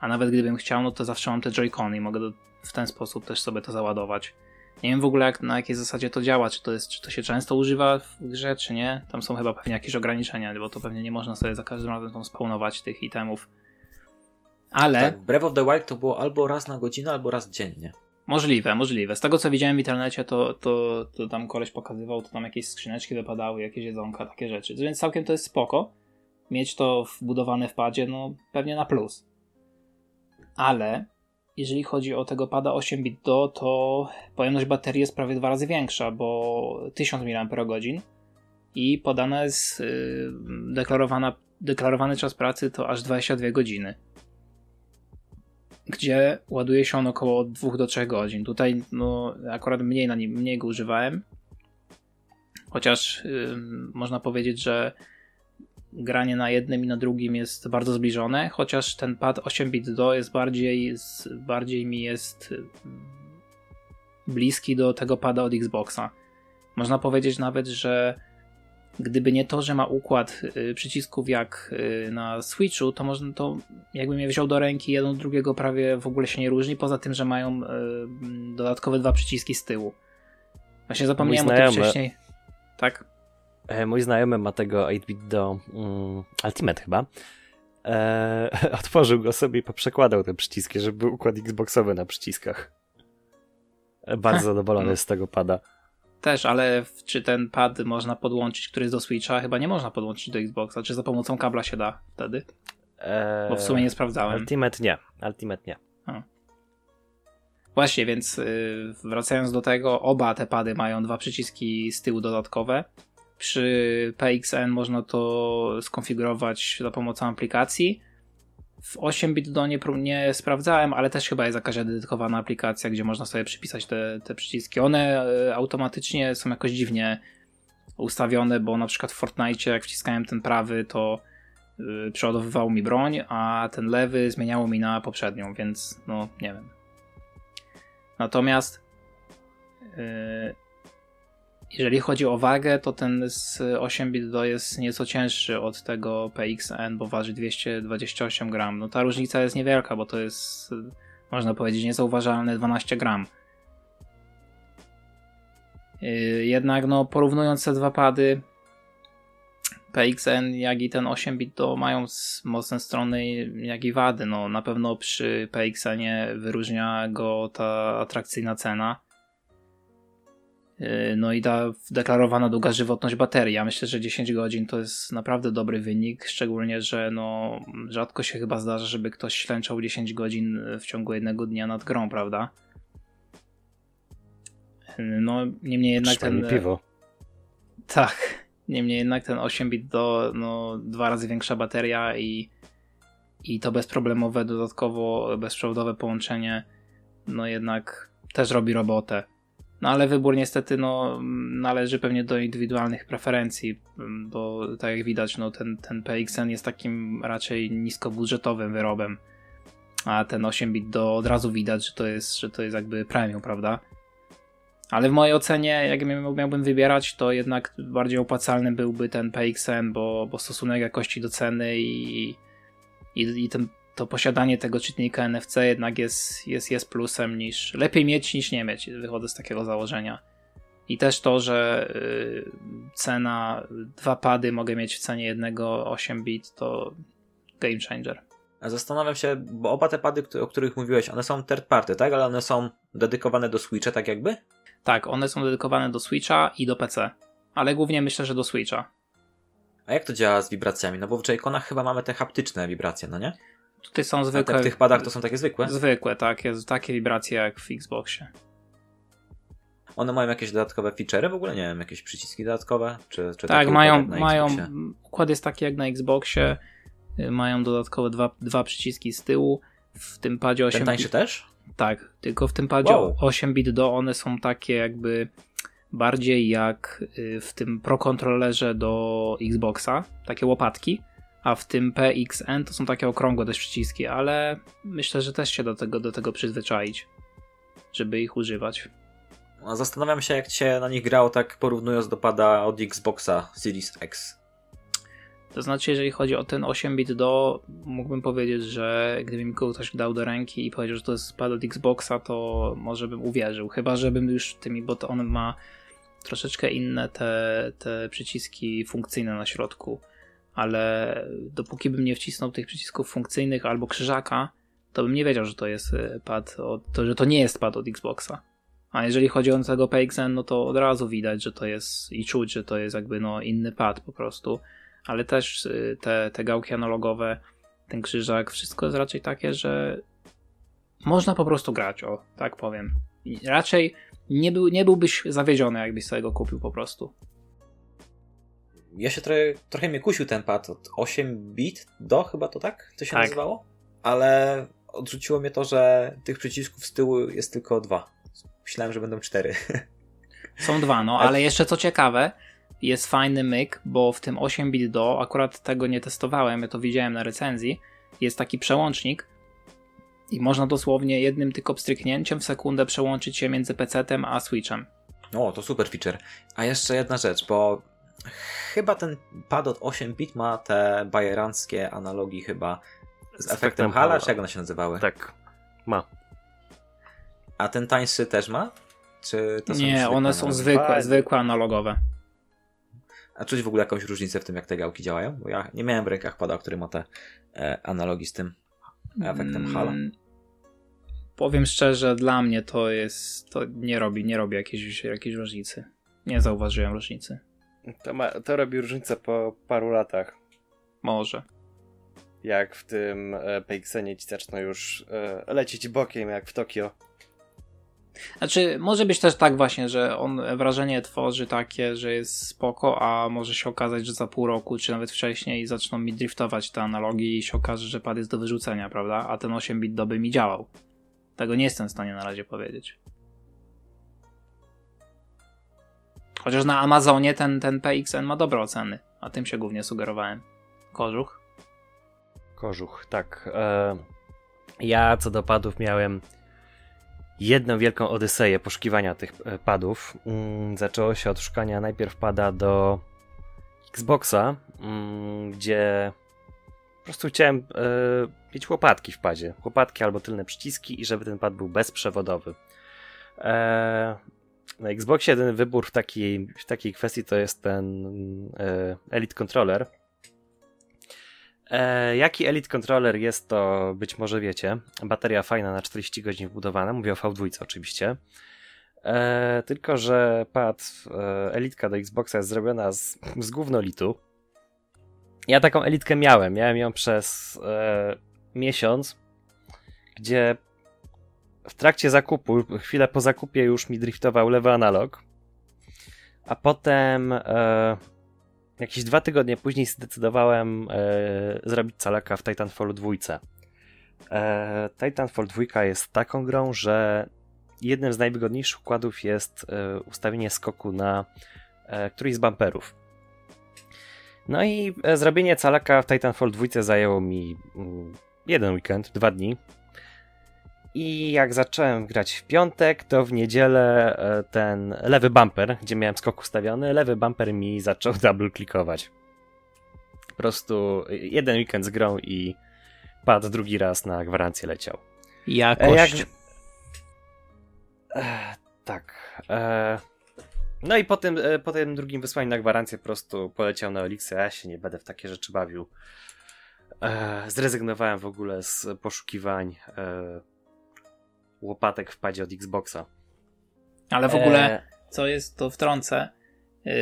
A nawet gdybym chciał, no to zawsze mam te Joy-Cony i mogę do, w ten sposób też sobie to załadować. Nie wiem w ogóle jak, na jakiej zasadzie to działa, czy to, jest, czy to się często używa w grze, czy nie. Tam są chyba pewnie jakieś ograniczenia, bo to pewnie nie można sobie za każdym razem tam spawnować tych itemów. Ale Tak, Breath of the Wild to było albo raz na godzinę, albo raz dziennie. Możliwe, możliwe. Z tego co widziałem w internecie, to, to, to tam koleś pokazywał, to tam jakieś skrzyneczki wypadały, jakieś jedzonka, takie rzeczy. Więc całkiem to jest spoko. Mieć to wbudowane w padzie, no pewnie na plus. Ale jeżeli chodzi o tego pada 8-bit do, to pojemność baterii jest prawie dwa razy większa, bo 1000 mAh i podana jest yy, deklarowany czas pracy to aż 22 godziny. Gdzie ładuje się on około 2 do 3 godzin. Tutaj no, akurat mniej na nim, mniej go używałem. Chociaż yy, można powiedzieć, że granie na jednym i na drugim jest bardzo zbliżone, chociaż ten pad 8-bit do jest bardziej, bardziej mi jest bliski do tego pada od Xboxa. Można powiedzieć nawet, że gdyby nie to, że ma układ y, przycisków jak y, na Switchu, to można to, jakbym je wziął do ręki, jeden od drugiego prawie w ogóle się nie różni, poza tym, że mają y, dodatkowe dwa przyciski z tyłu. Właśnie zapomniałem o tym wcześniej. Tak? E, mój znajomy ma tego 8-bit do mm, Ultimate chyba. E, otworzył go sobie i poprzekładał te przyciski, żeby był układ Xboxowy na przyciskach. E, bardzo zadowolony z tego pada. Też, ale czy ten pad można podłączyć, który jest do Switcha? Chyba nie można podłączyć do Xboxa. Czy za pomocą kabla się da wtedy? Eee, Bo w sumie nie sprawdzałem. Ultimate nie. Ultimate nie. A. Właśnie, więc yy, wracając do tego, oba te pady mają dwa przyciski z tyłu dodatkowe. Przy PXN można to skonfigurować za pomocą aplikacji. W 8-bit do nie, nie sprawdzałem, ale też chyba jest jakaś dedykowana aplikacja, gdzie można sobie przypisać te, te przyciski. One e, automatycznie są jakoś dziwnie ustawione, bo na przykład w Fortnite jak wciskałem ten prawy, to yy, przeładowywał mi broń, a ten lewy zmieniało mi na poprzednią, więc no nie wiem. Natomiast yy, jeżeli chodzi o wagę, to ten z 8 bit jest nieco cięższy od tego PXN, bo waży 228 gram. No ta różnica jest niewielka, bo to jest, można powiedzieć, niezauważalne 12 gram. Yy, jednak no, porównując te dwa pady, PXN jak i ten 8 bit to mają mocne strony jak i wady. No, na pewno przy PXN-ie wyróżnia go ta atrakcyjna cena no i ta deklarowana długa żywotność baterii. Ja myślę, że 10 godzin to jest naprawdę dobry wynik, szczególnie, że no, rzadko się chyba zdarza, żeby ktoś ślęczał 10 godzin w ciągu jednego dnia nad grą, prawda? Yy, no, niemniej jednak ten... piwo. Tak, niemniej jednak ten 8 bit do no, dwa razy większa bateria i, i to bezproblemowe, dodatkowo bezprzewodowe połączenie, no jednak też robi robotę. No ale wybór niestety no, należy pewnie do indywidualnych preferencji, bo tak jak widać, no, ten, ten PXN jest takim raczej niskobudżetowym wyrobem, a ten 8-bit do od razu widać, że to jest, że to jest jakby premium, prawda? Ale w mojej ocenie, jak miałbym wybierać, to jednak bardziej opłacalny byłby ten PXN, bo, bo stosunek jakości do ceny i, i, i ten to posiadanie tego czytnika NFC jednak jest, jest, jest plusem niż lepiej mieć niż nie mieć. Wychodzę z takiego założenia. I też to, że y, cena, dwa pady mogę mieć w cenie jednego 8 bit, to game changer. Zastanawiam się, bo oba te pady, o których mówiłeś, one są third party, tak? Ale one są dedykowane do Switcha, tak jakby? Tak, one są dedykowane do Switcha i do PC. Ale głównie myślę, że do Switcha. A jak to działa z wibracjami? No bo w J-Conach chyba mamy te haptyczne wibracje, no nie? Tutaj są zwykłe. A te w tych padach to są takie zwykłe? Zwykłe, tak. Jest takie wibracje jak w Xboxie. One mają jakieś dodatkowe feature'y w ogóle? Nie wiem, jakieś przyciski dodatkowe? Czy, czy tak, mają, mają. Układ jest taki jak na Xboxie. Y, mają dodatkowe dwa, dwa przyciski z tyłu. W tym padzie 8 Ten tańszy też? Tak, tylko w tym padzie wow. 8 bit do one są takie jakby bardziej jak y, w tym Pro kontrolerze do Xboxa, takie łopatki a w tym PXN to są takie okrągłe też przyciski, ale myślę, że też się do tego, do tego przyzwyczaić, żeby ich używać. Zastanawiam się, jak się na nich grało, tak porównując do pada od Xboxa Series X. To znaczy, jeżeli chodzi o ten 8-bit do, mógłbym powiedzieć, że gdyby mi ktoś dał do ręki i powiedział, że to jest pad od Xboxa, to może bym uwierzył. Chyba, żebym już tymi, bo to on ma troszeczkę inne te, te przyciski funkcyjne na środku ale dopóki bym nie wcisnął tych przycisków funkcyjnych albo krzyżaka, to bym nie wiedział, że to jest e, pad, od, to, że to nie jest pad od Xboxa. A jeżeli chodzi o tego PXN, no to od razu widać, że to jest i czuć, że to jest jakby no inny pad po prostu. Ale też e, te, te gałki analogowe, ten krzyżak, wszystko jest raczej takie, że można po prostu grać, o, tak powiem. Raczej nie, był, nie byłbyś zawiedziony, jakbyś sobie go kupił po prostu ja się trochę, trochę mnie kusił ten pad od 8 bit do chyba to tak? To się tak. nazywało? Ale odrzuciło mnie to, że tych przycisków z tyłu jest tylko dwa. Myślałem, że będą cztery. Są dwa, no, ale jeszcze co ciekawe, jest fajny myk, bo w tym 8 bit do, akurat tego nie testowałem, ja to widziałem na recenzji, jest taki przełącznik i można dosłownie jednym tylko pstryknięciem w sekundę przełączyć się między PC-tem a Switchem. O, to super feature. A jeszcze jedna rzecz, bo chyba ten pad od 8 bit ma te bajeranckie analogi chyba z, Z efektem efektem Hala, Hala. czy jak one się nazywały? Tak, ma. A ten tańszy też ma? Czy to są Nie, one są zwykłe, zwykłe analogowe. A czuć w ogóle jakąś różnicę w tym, jak te gałki działają? Bo ja nie miałem w rękach pada, który ma te e, analogi z tym efektem Hala. Mm, Powiem szczerze, dla mnie to jest. To nie robi, nie robi jakiejś, jakiejś różnicy. Nie zauważyłem różnicy. To, ma, to robi różnicę po paru latach. Może. Jak w tym e, ci zaczną już e, lecieć bokiem, jak w Tokio. Znaczy, może być też tak właśnie, że on wrażenie tworzy takie, że jest spoko, a może się okazać, że za pół roku, czy nawet wcześniej zaczną mi driftować te analogi i się okaże, że pad jest do wyrzucenia, prawda? A ten 8 bit doby mi działał. Tego nie jestem w stanie na razie powiedzieć. Chociaż na Amazonie ten, ten PXN ma dobre oceny, a tym się głównie sugerowałem. Kożuch? Kożuch, tak. E, ja co do padów miałem jedną wielką odyseję poszukiwania tych e, padów. Mm, zaczęło się od szukania najpierw pada do Xboxa, mm, gdzie po prostu chciałem e, mieć łopatki w padzie. Łopatki albo tylne przyciski i żeby ten pad był bezprzewodowy. Na Xboxie jeden wybór w takiej, w takiej kwestii to jest ten e, Elite Controller. E, jaki Elite Controller jest, to być może wiecie. Bateria fajna na 40 godzin wbudowana. Mówię o V2 oczywiście. E, tylko, że pad e, Elitka do Xboxa jest zrobiona z, z gównolitu. Ja taką Elitkę miałem. Miałem ją przez e, miesiąc, gdzie w trakcie zakupu, chwilę po zakupie już mi driftował lewy analog. A potem e, jakieś dwa tygodnie później zdecydowałem e, zrobić calaka w Titanfallu 2. E, Titanfall 2 jest taką grą, że jednym z najwygodniejszych układów jest e, ustawienie skoku na e, któryś z bumperów. No i e, zrobienie calaka w Titanfall 2 zajęło mi mm, jeden weekend, dwa dni. I jak zacząłem grać w piątek, to w niedzielę e, ten lewy bumper, gdzie miałem skok ustawiony, lewy bumper mi zaczął double klikować. Po prostu jeden weekend z grą i padł drugi raz na gwarancję leciał. E, Jakość. jak- E, tak. E, no i po tym, e, po tym drugim wysłaniu na gwarancję po prostu poleciał na Elixir, a ja się nie będę w takie rzeczy bawił. E, zrezygnowałem w ogóle z poszukiwań e, łopatek w padzie od Xboxa. Ale w ogóle, E, co jest, to wtrącę, yy,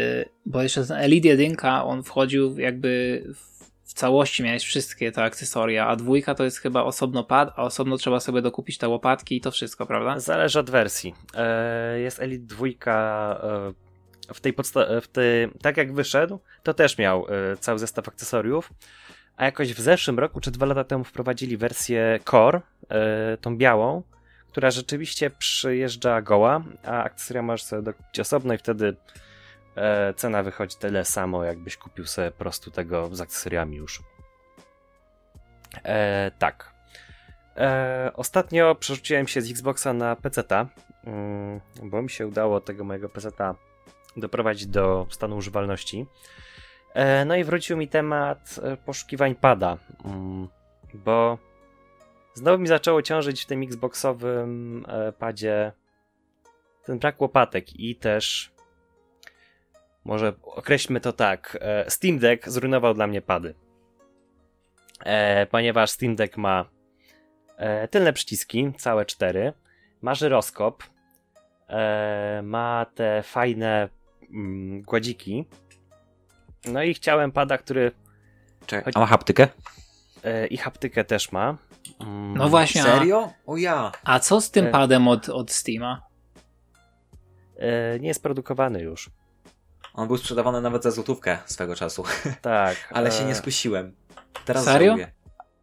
bo jeszcze ten Elite 1, on wchodził jakby w, w całości, miałeś wszystkie te akcesoria, a dwójka to jest chyba osobno pad, a osobno trzeba sobie dokupić te łopatki i to wszystko, prawda? Zależy od wersji. E, jest Elite 2 e, w tej podsta- w tej, tak jak wyszedł, to też miał e, cały zestaw akcesoriów. A jakoś w zeszłym roku czy dwa lata temu wprowadzili wersję Core, e, tą białą, która rzeczywiście przyjeżdża goła, a akcesoria możesz sobie dokupić osobno i wtedy e, cena wychodzi tyle samo, jakbyś kupił sobie po prostu tego z akcesoriami już. E, tak. E, ostatnio przerzuciłem się z Xboxa na PC-ta, mm, bo mi się udało tego mojego PC-ta doprowadzić do stanu używalności. E, no i wrócił mi temat e, poszukiwań pada, mm, bo znowu mi zaczęło ciążyć w tym Xboxowym e, padzie ten brak łopatek i też może określmy to tak, e, Steam Deck zrujnował dla mnie pady. E, ponieważ Steam Deck ma tylne przyciski, całe cztery, ma żyroskop, ma te fajne mm, gładziki, no i chciałem pada, który Czekaj, a ma haptykę? E, i haptykę też ma. Mm, No właśnie, Serio? O ja! a co z tym E. padem od, od Steama? E, nie jest produkowany już. On był sprzedawany nawet za złotówkę swego czasu, Tak. ale się nie skusiłem. Teraz Serio? żałuję.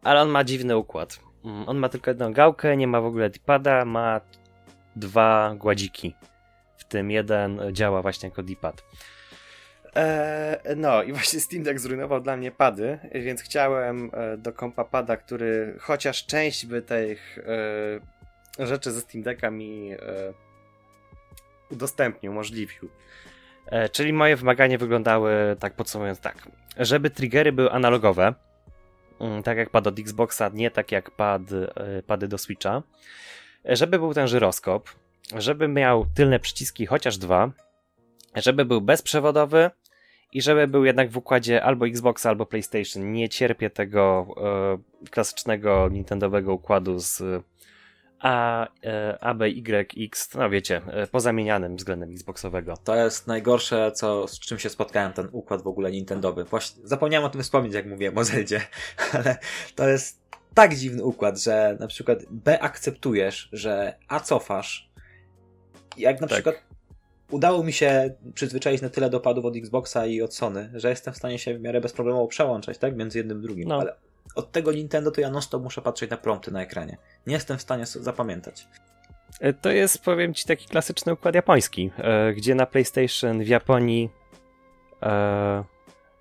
Ale on ma dziwny układ. Mm, On ma tylko jedną gałkę, nie ma w ogóle D-pada, ma dwa gładziki. W tym jeden działa właśnie jako D-pad. Eee, no i właśnie Steam Deck zrujnował dla mnie pady, więc chciałem e, do kompa pada, który chociaż część by tych e, rzeczy ze Steam Decka mi e, udostępnił, umożliwił. E, czyli moje wymagania wyglądały, tak podsumowując, tak. Żeby triggery były analogowe, mm, tak jak pad od Xboxa, nie tak jak pad, e, pady do Switcha. Żeby był ten żyroskop, żeby miał tylne przyciski chociaż dwa, żeby był bezprzewodowy i żeby był jednak w układzie albo Xboxa, albo PlayStation. Nie cierpię tego e, klasycznego Nintendowego układu z A, e, ABYX, no wiecie, e, pozamienianym względem Xboxowego. To jest najgorsze, co, z czym się spotkałem, ten układ w ogóle Nintendowy. Właśnie zapomniałem o tym wspomnieć, jak mówiłem o Zeldzie, ale to jest tak dziwny układ, że na przykład B akceptujesz, że A cofasz. Jak na Tak. przykład udało mi się przyzwyczaić na tyle do padów od Xboxa i od Sony, że jestem w stanie się w miarę bezproblemowo przełączać, tak? Między jednym i drugim. No. Ale od tego Nintendo to ja non stop muszę patrzeć na prompty na ekranie. Nie jestem w stanie zapamiętać. E, To jest, powiem ci, taki klasyczny układ japoński, e, gdzie na PlayStation w Japonii. E,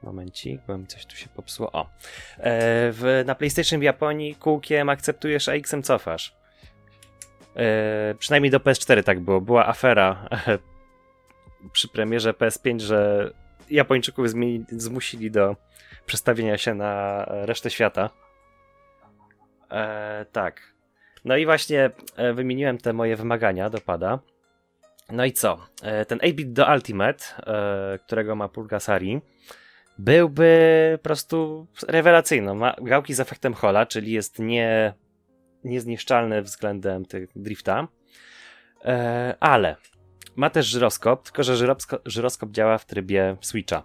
momencik, bo mi coś tu się popsuło. O. E, w, na PlayStation w Japonii kółkiem akceptujesz, a X-em cofasz. E, przynajmniej do PS4 tak było. Była afera e, przy premierze PS5, że Japończyków zmieni, zmusili do przestawienia się na resztę świata. E, tak. No i właśnie e, wymieniłem te moje wymagania do pada. No i co? E, ten 8-bit do Ultimate, e, którego ma Pulgasari, byłby po prostu rewelacyjny. Ma gałki z efektem Hola, czyli jest nie, niezniszczalny względem tych drifta. Ale ma też żyroskop, tylko że żyroskop, żyroskop działa w trybie Switcha.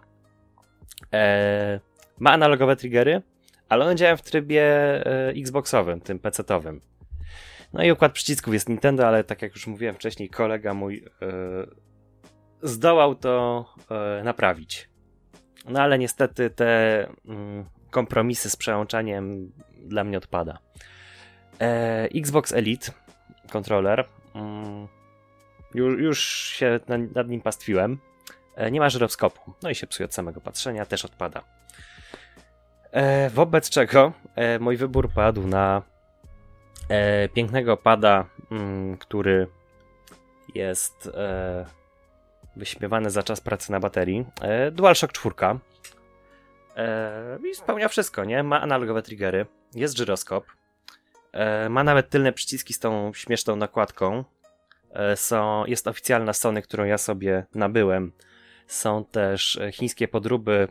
E, ma analogowe triggery, ale one działają w trybie e, Xboxowym, tym PC-owym. No i układ przycisków jest Nintendo, ale tak jak już mówiłem wcześniej, kolega mój e, zdołał to e, naprawić. No ale niestety te mm, kompromisy z przełączaniem dla mnie odpada. E, Xbox Elite kontroler. Mm, już, już się na, nad nim pastwiłem. E, nie ma żyroskopu. No i się psuje od samego patrzenia, też odpada. E, wobec czego e, mój wybór padł na pięknego pada, mm, który jest wyśmiewany za czas pracy na baterii. DualShock 4. E, I spełnia wszystko, nie? Ma analogowe triggery, jest żyroskop, ma nawet tylne przyciski z tą śmieszną nakładką. E, są, jest oficjalna Sony, którą ja sobie nabyłem. Są też e, chińskie podróby,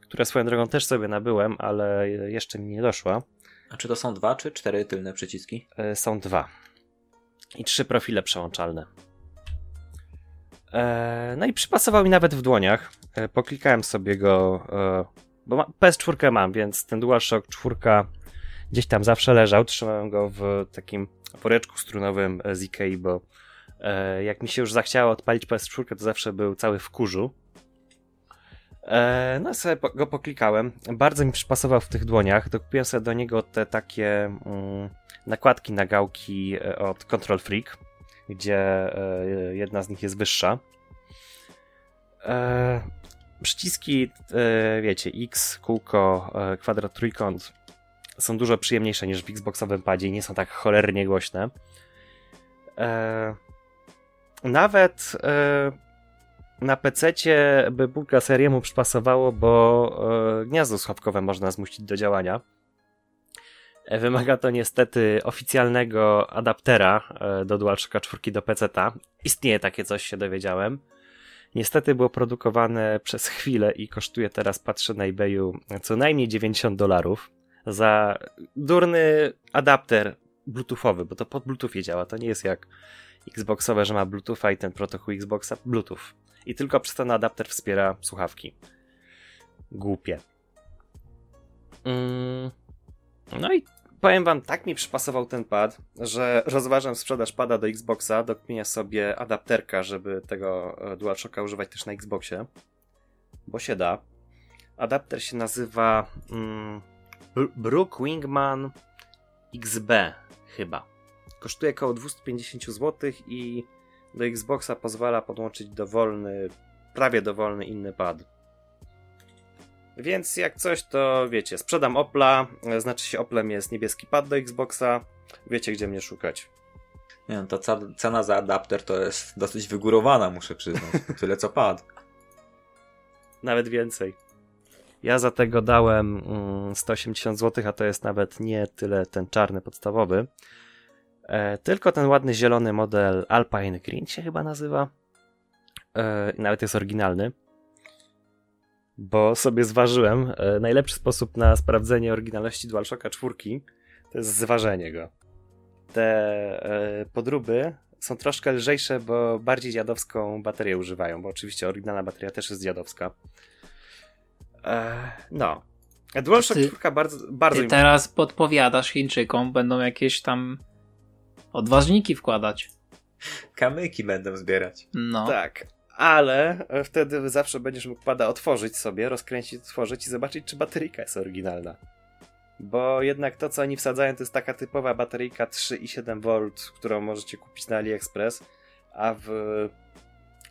które swoją drogą też sobie nabyłem, ale jeszcze mi nie doszła. A czy to są dwa, czy cztery tylne przyciski? E, są dwa. I trzy profile przełączalne. No i przypasował mi nawet w dłoniach. Poklikałem sobie go, bo ma, PS4 mam, więc ten DualShock 4 gdzieś tam zawsze leżał. Trzymałem go w takim woreczku strunowym z Ikei, bo jak mi się już zachciało odpalić PS4, to zawsze był cały w kurzu. E, no sobie go poklikałem. Bardzo mi przypasował w tych dłoniach. Dokupiłem sobie do niego te takie mm, nakładki na gałki e, od Control Freak, gdzie e, jedna z nich jest wyższa. E, przyciski, e, wiecie, X, kółko, e, kwadrat, trójkąt są dużo przyjemniejsze niż w Xboxowym padzie i nie są tak cholernie głośne. E, nawet e, na PC-cie by Bulka seriemu przypasowało, bo e, gniazdo słuchawkowe można zmusić do działania. E, Wymaga to niestety oficjalnego adaptera e, do DualShocka 4 do PC-ta. Istnieje takie coś, się dowiedziałem. Niestety było produkowane przez chwilę i kosztuje teraz, patrzę na eBayu, co najmniej 90 dolarów za durny adapter bluetoothowy, bo to pod Bluetoothie działa. To nie jest jak Xboxowe, że ma Bluetootha i ten protokół Xboxa Bluetooth. I tylko przez ten adapter wspiera słuchawki. Głupie. Mm. No i powiem wam, tak mi przypasował ten pad, że rozważam sprzedaż pada do Xboxa, do sobie adapterka, żeby tego e, DualShocka używać też na Xboxie. Bo się da. Adapter się nazywa mm, Br- Brook Wingman XB chyba. Kosztuje około 250 zł i do Xboxa pozwala podłączyć dowolny, prawie dowolny inny pad. Więc jak coś, to wiecie, sprzedam Opla, e, znaczy się Oplem jest niebieski pad do Xboxa, wiecie gdzie mnie szukać. Nie wiem, ta cena za adapter to jest dosyć wygórowana, muszę przyznać. Tyle co pad. Nawet więcej. Ja za tego dałem mm, 180 zł, a to jest nawet nie tyle ten czarny podstawowy, tylko ten ładny zielony model Alpine Green się chyba nazywa. E, nawet jest oryginalny. Bo sobie zważyłem, e, najlepszy sposób na sprawdzenie oryginalności DualShocka 4 to jest zważenie go. Te e, podróby są troszkę lżejsze, bo bardziej dziadowską baterię używają, bo oczywiście oryginalna bateria też jest dziadowska. E, no. DualShock Ty- 4 bardzo, bardzo Ty mi teraz podpowiadasz Chińczykom, będą jakieś tam odważniki wkładać. Kamyki będą zbierać. No. Tak, ale wtedy zawsze będziesz mógł pada otworzyć sobie, rozkręcić, otworzyć i zobaczyć, czy bateryjka jest oryginalna. Bo jednak to, co oni wsadzają, to jest taka typowa bateryjka 3,7V, którą możecie kupić na AliExpress, a w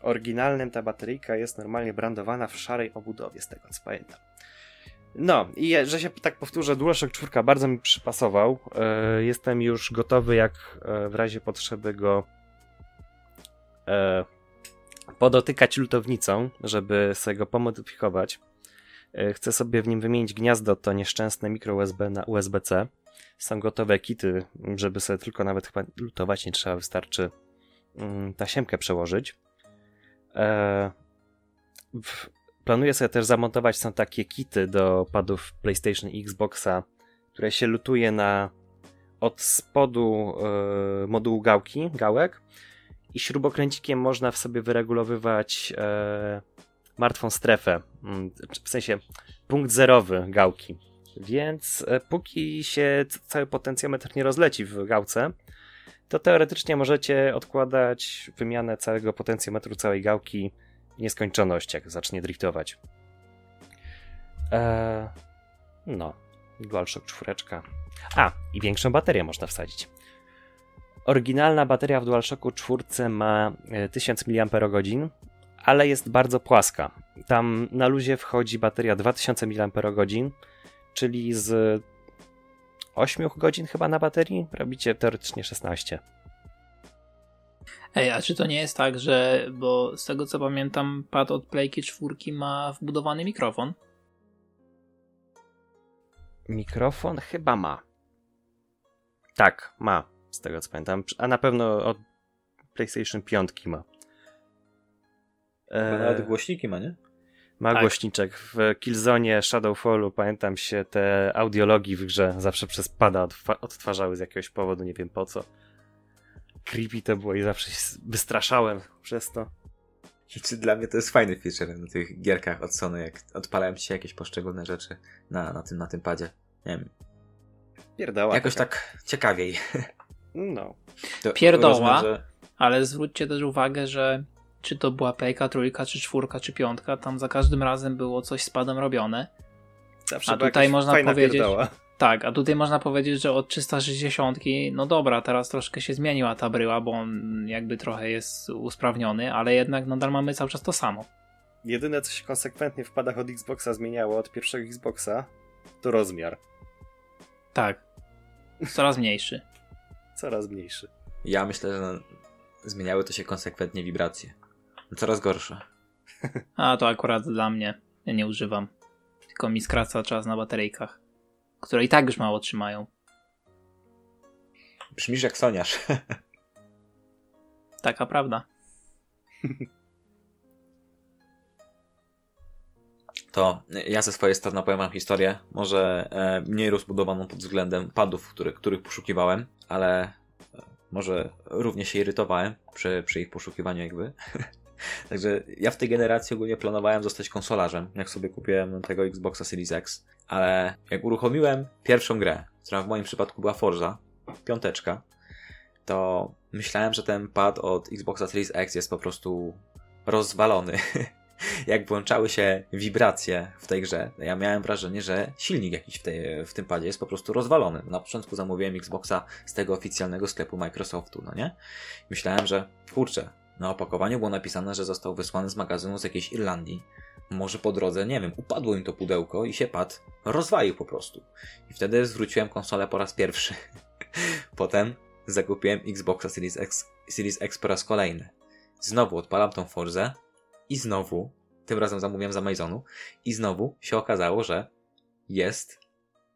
oryginalnym ta bateryjka jest normalnie brandowana w szarej obudowie, z tego co pamiętam. No, i że się tak powtórzę, DualShock 4 bardzo mi przypasował. E, jestem już gotowy, jak e, w razie potrzeby go e, podotykać lutownicą, żeby sobie go pomodyfikować. Chcę sobie w nim wymienić gniazdo, to nieszczęsne mikro USB na USB-C. Są gotowe kity, żeby sobie tylko nawet chyba lutować nie trzeba, wystarczy mm, tasiemkę przełożyć. Planuję sobie też zamontować, są takie kity do padów PlayStation i Xboxa, które się lutuje na od spodu e, modułu gałki, gałek i śrubokręcikiem można w sobie wyregulowywać e, martwą strefę, mm, w sensie punkt zerowy gałki. Więc e, póki się cały potencjometr nie rozleci w gałce, to teoretycznie możecie odkładać wymianę całego potencjometru całej gałki nieskończoność, jak zacznie driftować. Eee, no, DualShock 4. A, i większą baterię można wsadzić. Oryginalna bateria w DualShocku 4 ma e, 1000 mAh, ale jest bardzo płaska. Tam na luzie wchodzi bateria 2000 mAh, czyli z 8 godzin chyba na baterii robicie teoretycznie 16. Ej, a czy to nie jest tak, że, bo z tego co pamiętam, pad od Playki 4 ma wbudowany mikrofon? Mikrofon chyba ma. Tak, ma, z tego co pamiętam. A na pewno od PlayStation 5 ma. Chyba E, Nawet głośniki ma, nie? Ma Tak. głośniczek. W Killzone Shadowfallu pamiętam się te audiologii w grze zawsze przez pada odtwa- odtwarzały z jakiegoś powodu, nie wiem po co. Creepy to było i zawsze się wystraszałem przez to. Czy dla mnie to jest fajny feature na tych gierkach od Sony, jak odpalają ci się jakieś poszczególne rzeczy na, na, tym, na tym padzie. Nie wiem, Pierdała. jakoś tak ciekawiej. No. To Pierdoła. rozumiem, że- Ale zwróćcie też uwagę, że czy to była Playka, trójka, czy czwórka, czy piątka, tam za każdym razem było coś z padem robione. Zawsze A tutaj można powiedzieć- pierdoła. Tak, a tutaj można powiedzieć, że od 360, no dobra, teraz troszkę się zmieniła ta bryła, bo on jakby trochę jest usprawniony, ale jednak nadal mamy cały czas to samo. Jedyne, co się konsekwentnie w padach od Xboxa zmieniało od pierwszego Xboxa, to rozmiar. Tak. Coraz mniejszy. Coraz mniejszy. Ja myślę, że zmieniały to się konsekwentnie wibracje. Coraz gorsze. A to akurat dla mnie. Ja nie używam. Tylko mi skraca czas na bateryjkach, które i tak już mało trzymają. Brzmisz jak soniarz. Taka prawda. To ja ze swojej strony opowiem wam historię, może e, mniej rozbudowaną pod względem padów, których, których poszukiwałem, ale e, może równie się irytowałem przy, przy ich poszukiwaniu jakby. Także ja w tej generacji ogólnie planowałem zostać konsolarzem, jak sobie kupiłem tego Xboxa Series X, ale jak uruchomiłem pierwszą grę, która w moim przypadku była Forza, piąteczka, to myślałem, że ten pad od Xboxa Series X jest po prostu rozwalony. jak włączały się wibracje w tej grze, ja miałem wrażenie, że silnik jakiś w, tej, w tym padzie jest po prostu rozwalony. Na początku zamówiłem Xboxa z tego oficjalnego sklepu Microsoftu, no nie? Myślałem, że kurczę, na opakowaniu było napisane, że został wysłany z magazynu z jakiejś Irlandii. Może po drodze, nie wiem, upadło im to pudełko i się pad rozwalił po prostu. I wtedy zwróciłem konsolę po raz pierwszy. Potem zakupiłem Xboxa Series X, Series X po raz kolejny. Znowu odpalam tą Forzę i znowu tym razem zamówiłem z Amazonu i znowu się okazało, że jest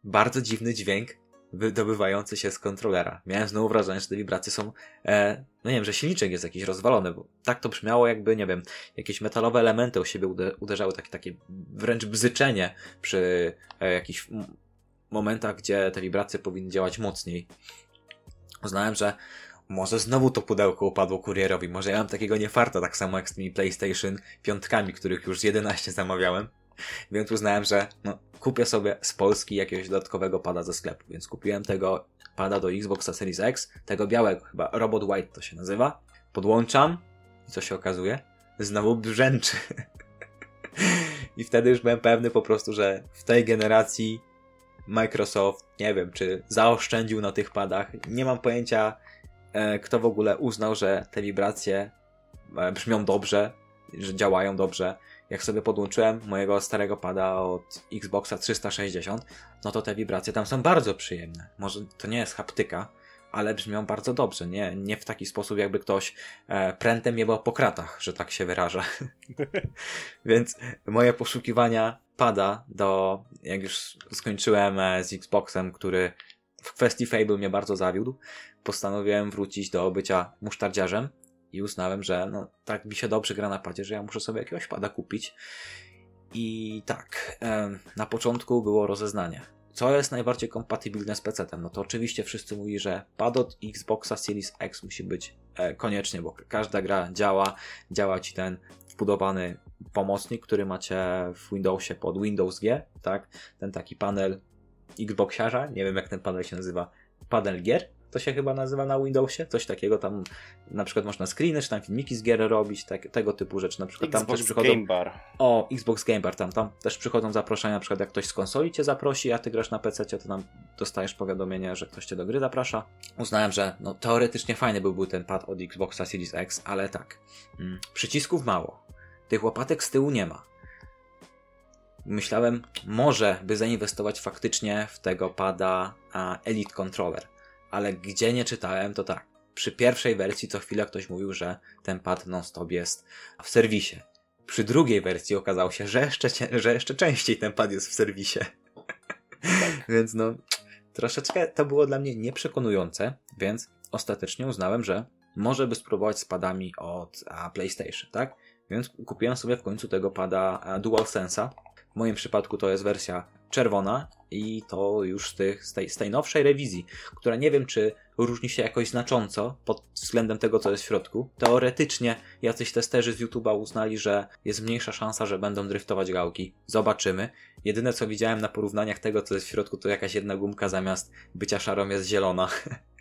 bardzo dziwny dźwięk wydobywający się z kontrolera. Miałem znowu wrażenie, że te wibracje są, e, no nie wiem, że silniczek jest jakiś rozwalony, bo tak to brzmiało jakby, nie wiem, jakieś metalowe elementy o siebie uderzały, takie, takie wręcz bzyczenie przy e, jakichś momentach, gdzie te wibracje powinny działać mocniej. Uznałem, że może znowu to pudełko upadło kurierowi, może ja mam takiego niefarta, tak samo jak z tymi PlayStation piątkami, których już z 11 zamawiałem. Więc uznałem, że no, kupię sobie z Polski jakiegoś dodatkowego pada ze sklepu. Więc kupiłem tego pada do Xboxa Series X, tego białego chyba, Robot White to się nazywa. Podłączam i co się okazuje? Znowu brzęczy. I wtedy już byłem pewny po prostu, że w tej generacji Microsoft, nie wiem, czy zaoszczędził na tych padach. Nie mam pojęcia, e, kto w ogóle uznał, że te wibracje e, brzmią dobrze, że działają dobrze jak sobie podłączyłem mojego starego pada od Xboxa 360, no to te wibracje tam są bardzo przyjemne. Może to nie jest haptyka, ale brzmią bardzo dobrze. Nie, nie w taki sposób, jakby ktoś e, prętem jebał po kratach, że tak się wyraża. Więc moje poszukiwania pada do, jak już skończyłem e, z Xboxem, który w kwestii Fable mnie bardzo zawiódł, postanowiłem wrócić do bycia musztardziarzem i uznałem, że no, tak mi się dobrze gra na padzie, że ja muszę sobie jakiegoś pada kupić. I tak, na początku było rozeznanie. Co jest najbardziej kompatybilne z PC-tem? No to oczywiście wszyscy mówili, że pad od Xboxa Series X musi być e, koniecznie, bo każda gra działa, działa ci ten wbudowany pomocnik, który macie w Windowsie pod Windows G, tak? Ten taki panel Xboxiarza, nie wiem jak ten panel się nazywa, panel gier, to się chyba nazywa na Windowsie, coś takiego tam, na przykład można screeny, czy tam filmiki z gier robić, tak, tego typu rzeczy, na przykład Xbox tam też przychodzą... Game Bar. O, Xbox Game Bar, tam, tam też przychodzą zaproszenia, na przykład jak ktoś z konsoli cię zaprosi, a ty grasz na PC, to tam dostajesz powiadomienie, że ktoś cię do gry zaprasza. Uznałem, że no teoretycznie fajny byłby ten pad od Xboxa Series X, ale tak, mm, przycisków mało, tych łopatek z tyłu nie ma. Myślałem, może by zainwestować faktycznie w tego pada Elite Controller ale gdzie nie czytałem, to tak. Przy pierwszej wersji co chwilę ktoś mówił, że ten pad non-stop jest w serwisie. Przy drugiej wersji okazało się, że jeszcze, że jeszcze częściej ten pad jest w serwisie. Tak. więc no, troszeczkę to było dla mnie nieprzekonujące, więc ostatecznie uznałem, że może by spróbować z padami od a, PlayStation, tak? Więc kupiłem sobie w końcu tego pada DualSense'a. W moim przypadku to jest wersja czerwona i to już z, tych, z, tej, z tej nowszej rewizji, która nie wiem, czy różni się jakoś znacząco pod względem tego, co jest w środku. Teoretycznie jacyś testerzy z YouTube'a uznali, że jest mniejsza szansa, że będą driftować gałki. Zobaczymy. Jedyne, co widziałem na porównaniach tego, co jest w środku, to jakaś jedna gumka zamiast bycia szarą jest zielona.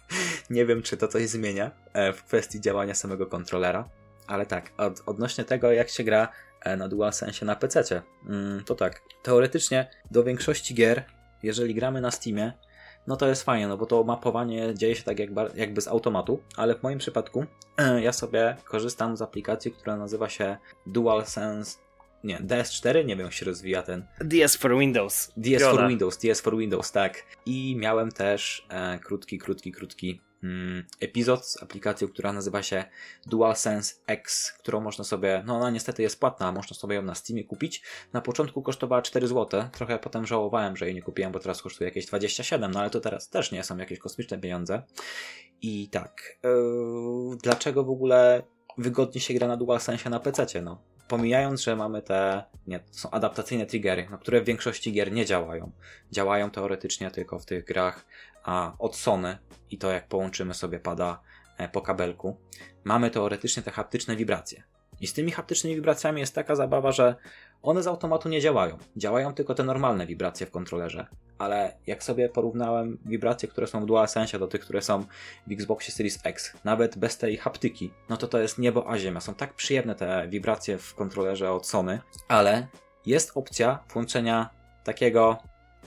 nie wiem, czy to coś zmienia e, w kwestii działania samego kontrolera. Ale tak, od, odnośnie tego, jak się gra na DualSense na PC. Mm, to tak, teoretycznie do większości gier, jeżeli gramy na Steamie, no to jest fajnie, no bo to mapowanie dzieje się tak jakby, jakby z automatu, ale w moim przypadku ja sobie korzystam z aplikacji, która nazywa się DualSense nie, DS4, nie wiem jak się rozwija ten. DS for Windows. DS for Windows, DS for Windows, tak. I miałem też e, krótki, krótki, krótki epizod z aplikacją, która nazywa się DualSense X, którą można sobie, no ona niestety jest płatna, można sobie ją na Steamie kupić. Na początku kosztowała 4 zł, trochę potem żałowałem, że jej nie kupiłem, bo teraz kosztuje jakieś 27, no ale to teraz też nie są jakieś kosmiczne pieniądze. I tak, yy, dlaczego w ogóle wygodnie się gra na DualSense na PC? No, pomijając, że mamy te, nie, to są adaptacyjne triggery, no, które w większości gier nie działają. Działają teoretycznie tylko w tych grach a, od Sony i to jak połączymy sobie pada e, po kabelku. Mamy teoretycznie te haptyczne wibracje. I z tymi haptycznymi wibracjami jest taka zabawa, że one z automatu nie działają. Działają tylko te normalne wibracje w kontrolerze. Ale jak sobie porównałem wibracje, które są w DualSense do tych, które są w Xboxie Series X, nawet bez tej haptyki, no to to jest niebo a ziemia. Są tak przyjemne te wibracje w kontrolerze od Sony, ale jest opcja włączenia takiego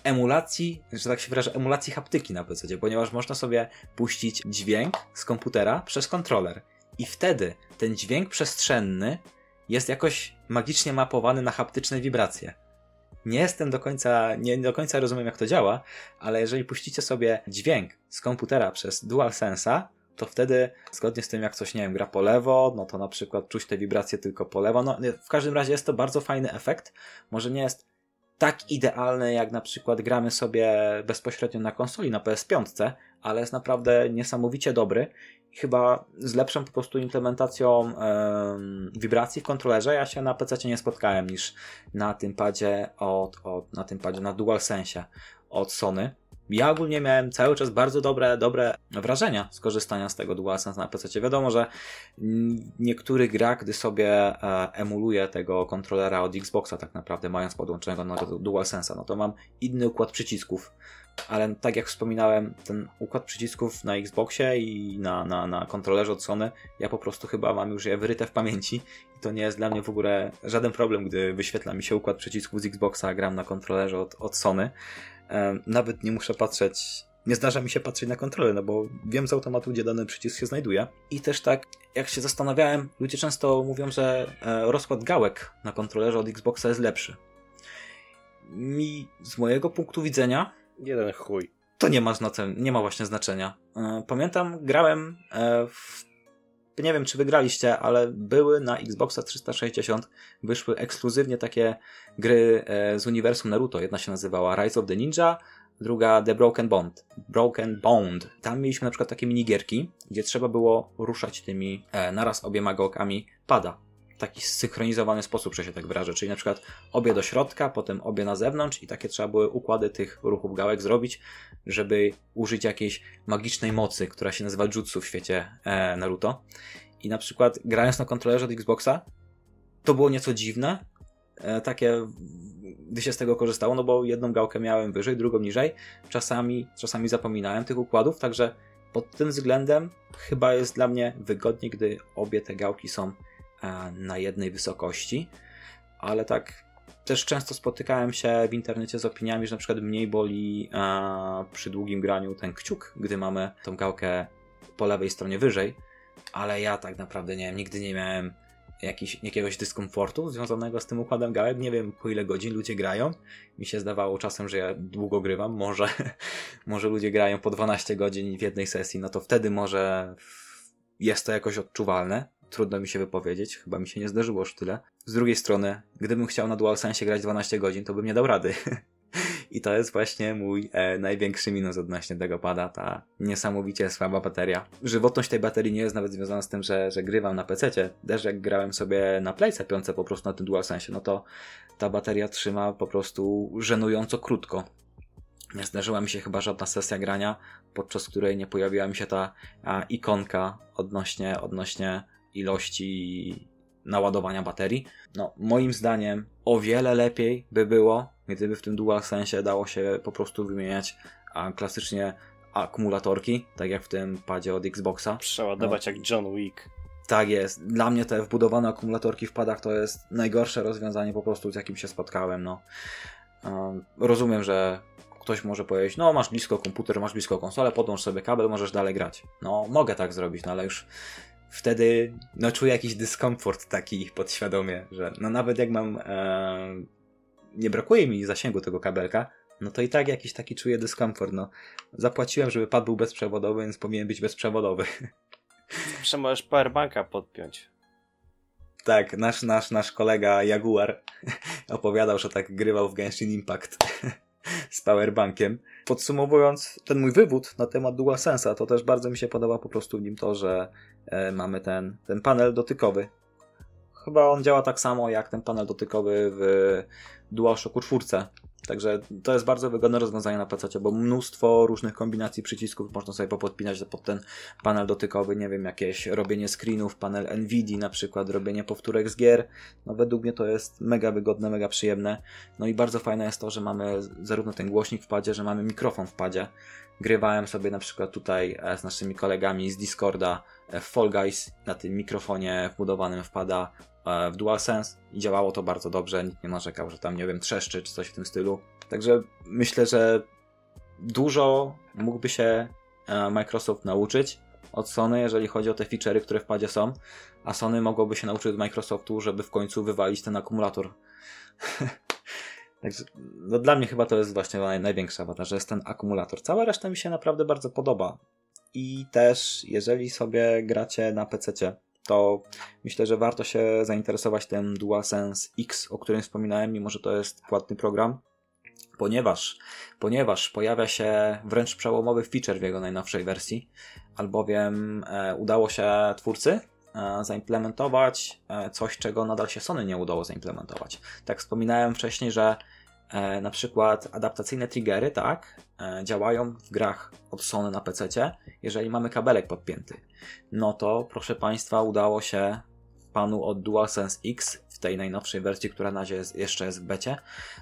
emulacji, że tak się wyrażę, emulacji haptyki na PC, ponieważ można sobie puścić dźwięk z komputera przez kontroler. I wtedy ten dźwięk przestrzenny jest jakoś magicznie mapowany na haptyczne wibracje. Nie jestem do końca, nie do końca rozumiem jak to działa, ale jeżeli puścicie sobie dźwięk z komputera przez DualSense'a, to wtedy, zgodnie z tym, jak coś, nie wiem, gra po lewo, no to na przykład czuć te wibracje tylko po lewo. No, w każdym razie jest to bardzo fajny efekt. Może nie jest tak idealny, jak na przykład gramy sobie bezpośrednio na konsoli, na PS5, ale jest naprawdę niesamowicie dobry. Chyba z lepszą po prostu implementacją wibracji w kontrolerze ja się na PC nie spotkałem niż na tym padzie od, od na tym padzie na DualSense od Sony. Ja ogólnie miałem cały czas bardzo dobre, dobre wrażenia z korzystania z tego DualSense na PC. Wiadomo, że niektóry gra, gdy sobie e, emuluje tego kontrolera od Xboxa, tak naprawdę mając podłączonego na DualSense, no to mam inny układ przycisków. Ale tak jak wspominałem, ten układ przycisków na Xboxie i na, na, na kontrolerze od Sony, ja po prostu chyba mam już je wyryte w pamięci i to nie jest dla mnie w ogóle żaden problem, gdy wyświetla mi się układ przycisków z Xboxa, gram na kontrolerze od, od Sony nawet nie muszę patrzeć, nie zdarza mi się patrzeć na kontrolę, no bo wiem z automatu, gdzie dany przycisk się znajduje. I też tak, jak się zastanawiałem, ludzie często mówią, że e, rozkład gałek na kontrolerze od Xboxa jest lepszy. Mi, z mojego punktu widzenia... Jeden chuj. To nie ma, znaczenia, nie ma właśnie znaczenia. E, pamiętam, grałem e, w nie wiem, czy wygraliście, ale były na Xboxa 360, wyszły ekskluzywnie takie gry e, z uniwersum Naruto. Jedna się nazywała Rise of the Ninja, druga The Broken Bond. Broken Bond. Tam mieliśmy na przykład takie minigierki, gdzie trzeba było ruszać tymi e, naraz obiema gałkami pada taki zsynchronizowany sposób, że się tak wyrażę. Czyli na przykład obie do środka, potem obie na zewnątrz i takie trzeba były układy tych ruchów gałek zrobić, żeby użyć jakiejś magicznej mocy, która się nazywa jutsu w świecie e, Naruto. I na przykład grając na kontrolerze od Xboxa, to było nieco dziwne, e, takie, gdy się z tego korzystało, no bo jedną gałkę miałem wyżej, drugą niżej. Czasami, czasami zapominałem tych układów, także pod tym względem chyba jest dla mnie wygodniej, gdy obie te gałki są na jednej wysokości, ale tak też często spotykałem się w internecie z opiniami, że na przykład mniej boli e, przy długim graniu ten kciuk, gdy mamy tą gałkę po lewej stronie wyżej, ale ja tak naprawdę nie wiem, nigdy nie miałem jakiś, jakiegoś dyskomfortu związanego z tym układem gałek. Nie wiem po ile godzin ludzie grają. Mi się zdawało czasem, że ja długo grywam. Może, może ludzie grają po 12 godzin w jednej sesji, no to wtedy może jest to jakoś odczuwalne trudno mi się wypowiedzieć, chyba mi się nie zdarzyło już tyle. Z drugiej strony, gdybym chciał na DualSense grać 12 godzin, to bym nie dał rady. I to jest właśnie mój e, największy minus odnośnie tego pada, ta niesamowicie słaba bateria. Żywotność tej baterii nie jest nawet związana z tym, że, że grywam na PC. Też jak grałem sobie na Playce 5 po prostu na tym DualSense, no to ta bateria trzyma po prostu żenująco krótko. Nie zdarzyła mi się chyba żadna sesja grania, podczas której nie pojawiła mi się ta a, ikonka odnośnie, odnośnie ilości naładowania baterii. No, moim zdaniem o wiele lepiej by było, gdyby w tym DualSense dało się po prostu wymieniać a klasycznie akumulatorki, tak jak w tym padzie od Xboxa. Przeładować no. jak John Wick. Tak jest. Dla mnie te wbudowane akumulatorki w padach to jest najgorsze rozwiązanie po prostu, z jakim się spotkałem. No. rozumiem, że ktoś może powiedzieć, no masz blisko komputer, masz blisko konsolę, podłącz sobie kabel, możesz dalej grać. No mogę tak zrobić, no ale już wtedy no, czuję jakiś dyskomfort taki podświadomie, że no nawet jak mam e, nie brakuje mi zasięgu tego kabelka, no to i tak jakiś taki czuję dyskomfort. No. Zapłaciłem, żeby pad był bezprzewodowy, więc powinien być bezprzewodowy. Zawsze możesz powerbanka podpiąć. Tak, nasz, nasz, nasz kolega Jaguar opowiadał, że tak grywał w Genshin Impact z powerbankiem. Podsumowując ten mój wywód na temat DualSense'a, to też bardzo mi się podoba po prostu w nim to, że e, mamy ten, ten panel dotykowy. Chyba on działa tak samo jak ten panel dotykowy w DualShocku 4. Także to jest bardzo wygodne rozwiązanie na PC, bo mnóstwo różnych kombinacji przycisków można sobie popodpinać pod ten panel dotykowy, nie wiem, jakieś robienie screenów, panel NVIDIA na przykład, robienie powtórek z gier. No według mnie to jest mega wygodne, mega przyjemne. No i bardzo fajne jest to, że mamy zarówno ten głośnik w padzie, że mamy mikrofon w padzie. Grywałem sobie na przykład tutaj e, z naszymi kolegami z Discorda e, w Fall Guys na tym mikrofonie wbudowanym wpada w DualSense i działało to bardzo dobrze, nikt nie narzekał, że tam, nie wiem, trzeszczy czy coś w tym stylu. Także myślę, że dużo mógłby się e, Microsoft nauczyć od Sony, jeżeli chodzi o te feature'y, które w padzie są, a Sony mogłoby się nauczyć od Microsoftu, żeby w końcu wywalić ten akumulator. Także no dla mnie chyba to jest właśnie największa wada, że jest ten akumulator. Cała reszta mi się naprawdę bardzo podoba. i też jeżeli sobie gracie na PC, to myślę, że warto się zainteresować tym DualSense X, o którym wspominałem, mimo że to jest płatny program, ponieważ, ponieważ pojawia się wręcz przełomowy feature w jego najnowszej wersji, albowiem e, udało się twórcy e, zaimplementować e, coś, czego nadal się Sony nie udało zaimplementować. Tak wspominałem wcześniej, że e, na przykład adaptacyjne triggery, tak, e, działają w grach od Sony na PC, jeżeli mamy kabelek podpięty. No to, proszę Państwa, udało się panu od DualSense X w tej najnowszej wersji, która na razie jest, jeszcze jest w becie,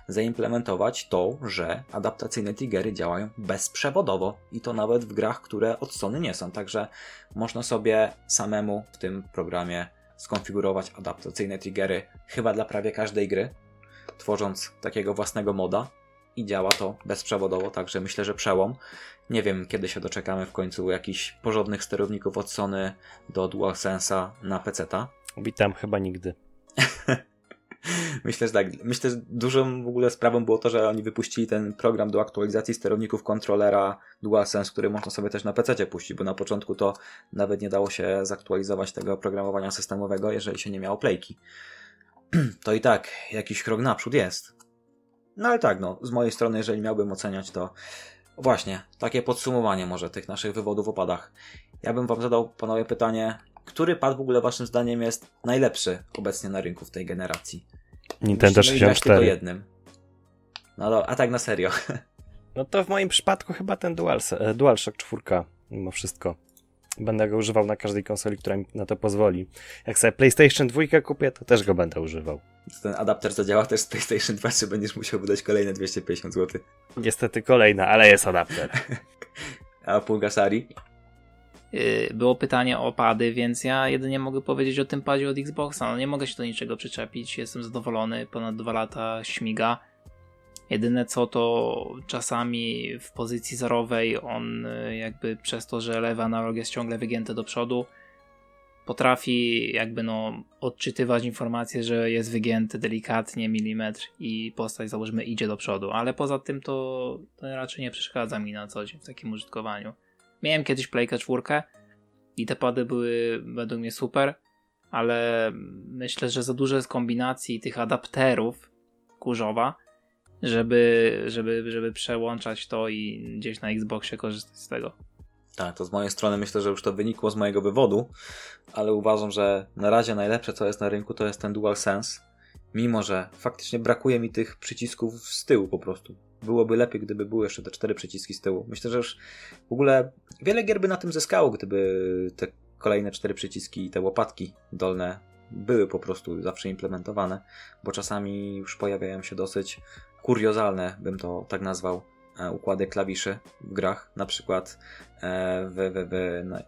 zaimplementować to, że adaptacyjne triggery działają bezprzewodowo i to nawet w grach, które od Sony nie są. Także można sobie samemu w tym programie skonfigurować adaptacyjne triggery chyba dla prawie każdej gry, tworząc takiego własnego moda i działa to bezprzewodowo, także myślę, że przełom. Nie wiem, kiedy się doczekamy w końcu jakichś porządnych sterowników od Sony do DualSense'a na PC-ta. Witam, chyba nigdy. Myślę, że tak. Myślę, że dużą w ogóle sprawą było to, że oni wypuścili ten program do aktualizacji sterowników kontrolera DualSense, który można sobie też na PC puścić, bo na początku to nawet nie dało się zaktualizować tego oprogramowania systemowego, jeżeli się nie miało playki. To i tak jakiś krok naprzód jest. No ale tak, no, z mojej strony, jeżeli miałbym oceniać, to właśnie, takie podsumowanie może tych naszych wywodów o padach. Ja bym wam zadał, panowie, pytanie, który pad w ogóle waszym zdaniem jest najlepszy obecnie na rynku w tej generacji? Nintendo Musimy grać tylko 64. jednym. No do, a tak na serio. No to w moim przypadku chyba ten e, DualShock 4, mimo wszystko. Będę go używał na każdej konsoli, która mi na to pozwoli. Jak sobie PlayStation 2 kupię, to też go będę używał. Ten adapter zadziała też z PlayStation 2, czy będziesz musiał wydać kolejne 250 zł. Niestety kolejna, ale jest adapter. A Pulgasari? Yy, Było pytanie o pady, więc ja jedynie mogę powiedzieć o tym padzie od Xboxa. No nie mogę się do niczego przyczepić, jestem zadowolony, ponad dwa lata śmiga. Jedyne co to czasami w pozycji zerowej on y, jakby przez to, że lewy analog jest ciągle wygięty do przodu, potrafi jakby no odczytywać informację, że jest wygięty delikatnie milimetr i postać załóżmy idzie do przodu, ale poza tym to, to raczej nie przeszkadza mi na co dzień w takim użytkowaniu. Miałem kiedyś Playka 4 i te pady były według mnie super, ale myślę, że za dużo jest kombinacji tych adapterów kurzowa, żeby, żeby, żeby przełączać to i gdzieś na Xboxie korzystać z tego. Tak, to z mojej strony myślę, że już to wynikło z mojego wywodu, ale uważam, że na razie najlepsze co jest na rynku to jest ten DualSense, mimo że faktycznie brakuje mi tych przycisków z tyłu po prostu. Byłoby lepiej, gdyby były jeszcze te cztery przyciski z tyłu. Myślę, że już w ogóle wiele gier by na tym zyskało, gdyby te kolejne cztery przyciski i te łopatki dolne były po prostu zawsze implementowane, bo czasami już pojawiają się dosyć kuriozalne, bym to tak nazwał, e, układy klawiszy w grach. Na przykład e, w, w,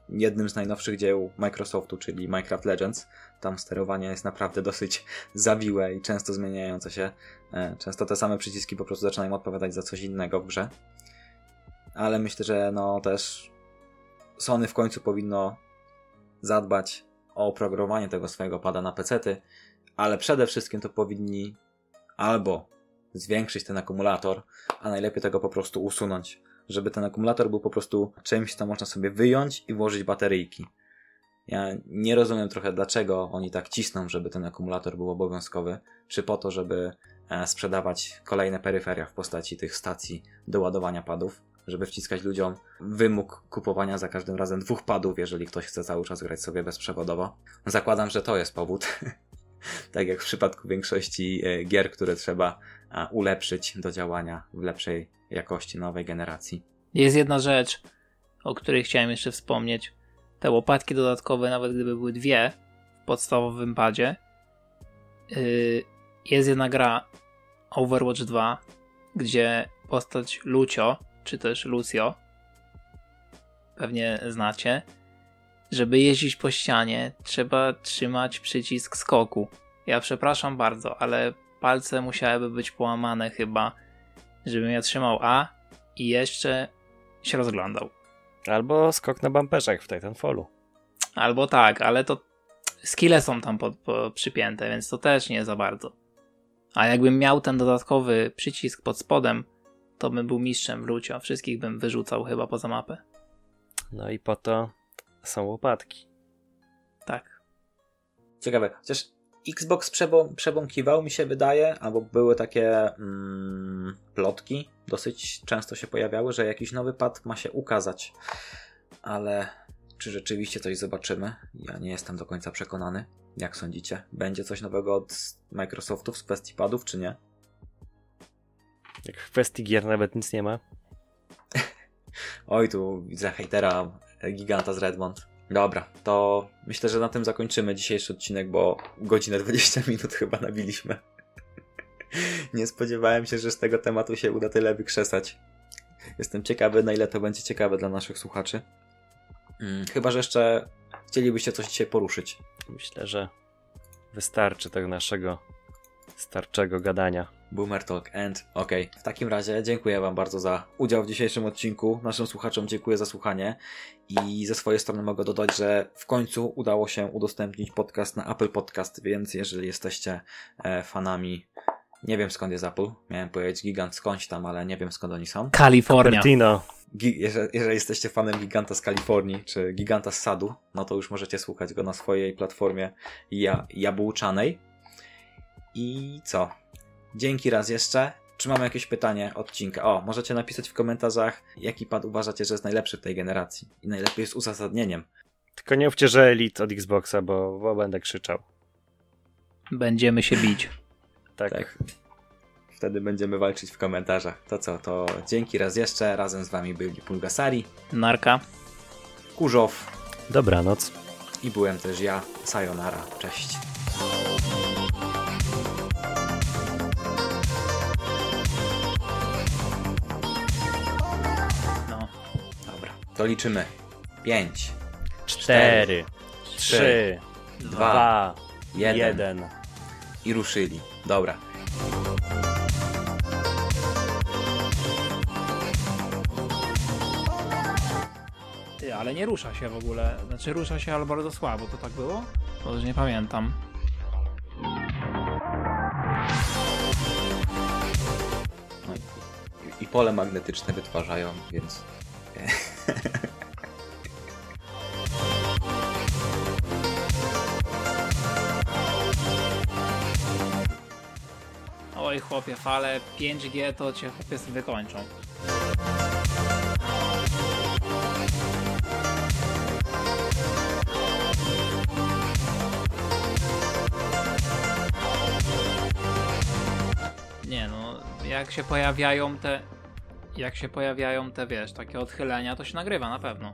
w jednym z najnowszych dzieł Microsoftu, czyli Minecraft Legends. Tam sterowanie jest naprawdę dosyć zawiłe i często zmieniające się. E, Często te same przyciski po prostu zaczynają odpowiadać za coś innego w grze. Ale myślę, że no też Sony w końcu powinno zadbać o oprogramowanie tego swojego pada na pecety, ale przede wszystkim to powinni albo zwiększyć ten akumulator, a najlepiej tego po prostu usunąć, żeby ten akumulator był po prostu czymś, co można sobie wyjąć i włożyć bateryjki. Ja nie rozumiem trochę, dlaczego oni tak cisną, żeby ten akumulator był obowiązkowy, czy po to, żeby e, sprzedawać kolejne peryferia w postaci tych stacji do ładowania padów, żeby wciskać ludziom wymóg kupowania za każdym razem dwóch padów, jeżeli ktoś chce cały czas grać sobie bezprzewodowo. Zakładam, że to jest powód. tak jak w przypadku większości e, gier, które trzeba ulepszyć do działania w lepszej jakości nowej generacji. Jest jedna rzecz, o której chciałem jeszcze wspomnieć. Te łopatki dodatkowe, nawet gdyby były dwie w podstawowym padzie, yy, jest jedna gra Overwatch 2, gdzie postać Lucio, czy też Lucio, pewnie znacie, żeby jeździć po ścianie, trzeba trzymać przycisk skoku. Ja przepraszam bardzo, ale palce musiałyby być połamane chyba, żebym ja trzymał A i jeszcze się rozglądał. Albo skok na bumperze jak w Titanfallu. Albo tak, ale to skille są tam pod, po, przypięte, więc to też nie za bardzo. A jakbym miał ten dodatkowy przycisk pod spodem, to bym był mistrzem w Lucio. Wszystkich bym wyrzucał chyba poza mapę. No i po to są łopatki. Tak. Ciekawe, chociaż Xbox przebą, przebąkiwał, mi się wydaje, albo były takie mm, plotki, dosyć często się pojawiały, że jakiś nowy pad ma się ukazać. Ale czy rzeczywiście coś zobaczymy? Ja nie jestem do końca przekonany. Jak sądzicie? Będzie coś nowego od Microsoftu w kwestii padów, czy nie? Jak w kwestii gier nawet nic nie ma. Oj, tu widzę hejtera giganta z Redmond. Dobra, to myślę, że na tym zakończymy dzisiejszy odcinek, bo godzinę 20 minut chyba nabiliśmy. Nie spodziewałem się, że z tego tematu się uda tyle wykrzesać. Jestem ciekawy, na ile to będzie ciekawe dla naszych słuchaczy. Hmm, chyba, że jeszcze chcielibyście coś dzisiaj poruszyć. Myślę, że wystarczy tego naszego starczego gadania. Boomer Talk End. Ok, w takim razie dziękuję Wam bardzo za udział w dzisiejszym odcinku. Naszym słuchaczom dziękuję za słuchanie. I ze swojej strony mogę dodać, że w końcu udało się udostępnić podcast na Apple Podcast, więc jeżeli jesteście e, fanami, nie wiem skąd jest Apple, miałem powiedzieć gigant skądś tam, ale nie wiem skąd oni są. Kalifornia. Jeżeli, jeżeli jesteście fanem giganta z Kalifornii, czy giganta z sadu, no to już możecie słuchać go na swojej platformie ja- jabłczanej. I co? Dzięki raz jeszcze. Czy mamy jakieś pytanie odcinka? O, możecie napisać w komentarzach, jaki pad uważacie, że jest najlepszy w tej generacji. I najlepiej z uzasadnieniem. Tylko nie mówcie, że Elite od Xboxa, bo, bo będę krzyczał. Będziemy się bić. Tak. Tak. Wtedy będziemy walczyć w komentarzach. To co, to dzięki raz jeszcze. Razem z wami byli Pulgasari, Narka. Kurzow Dobranoc. i byłem też ja. Sayonara. Cześć. To liczymy. 5, Cztery, trzy, dwa, dwa, jeden. jeden. i ruszyli. Dobra. Ty, ale nie rusza się w ogóle. Znaczy rusza się, ale bardzo słabo. To tak było? To już nie pamiętam. No i, i pole magnetyczne wytwarzają, więc. Oj chłopie, fale 5G to cię chłopie wykończą. Nie no, jak się pojawiają te... Jak się pojawiają te, wiesz, takie odchylenia, to się nagrywa na pewno.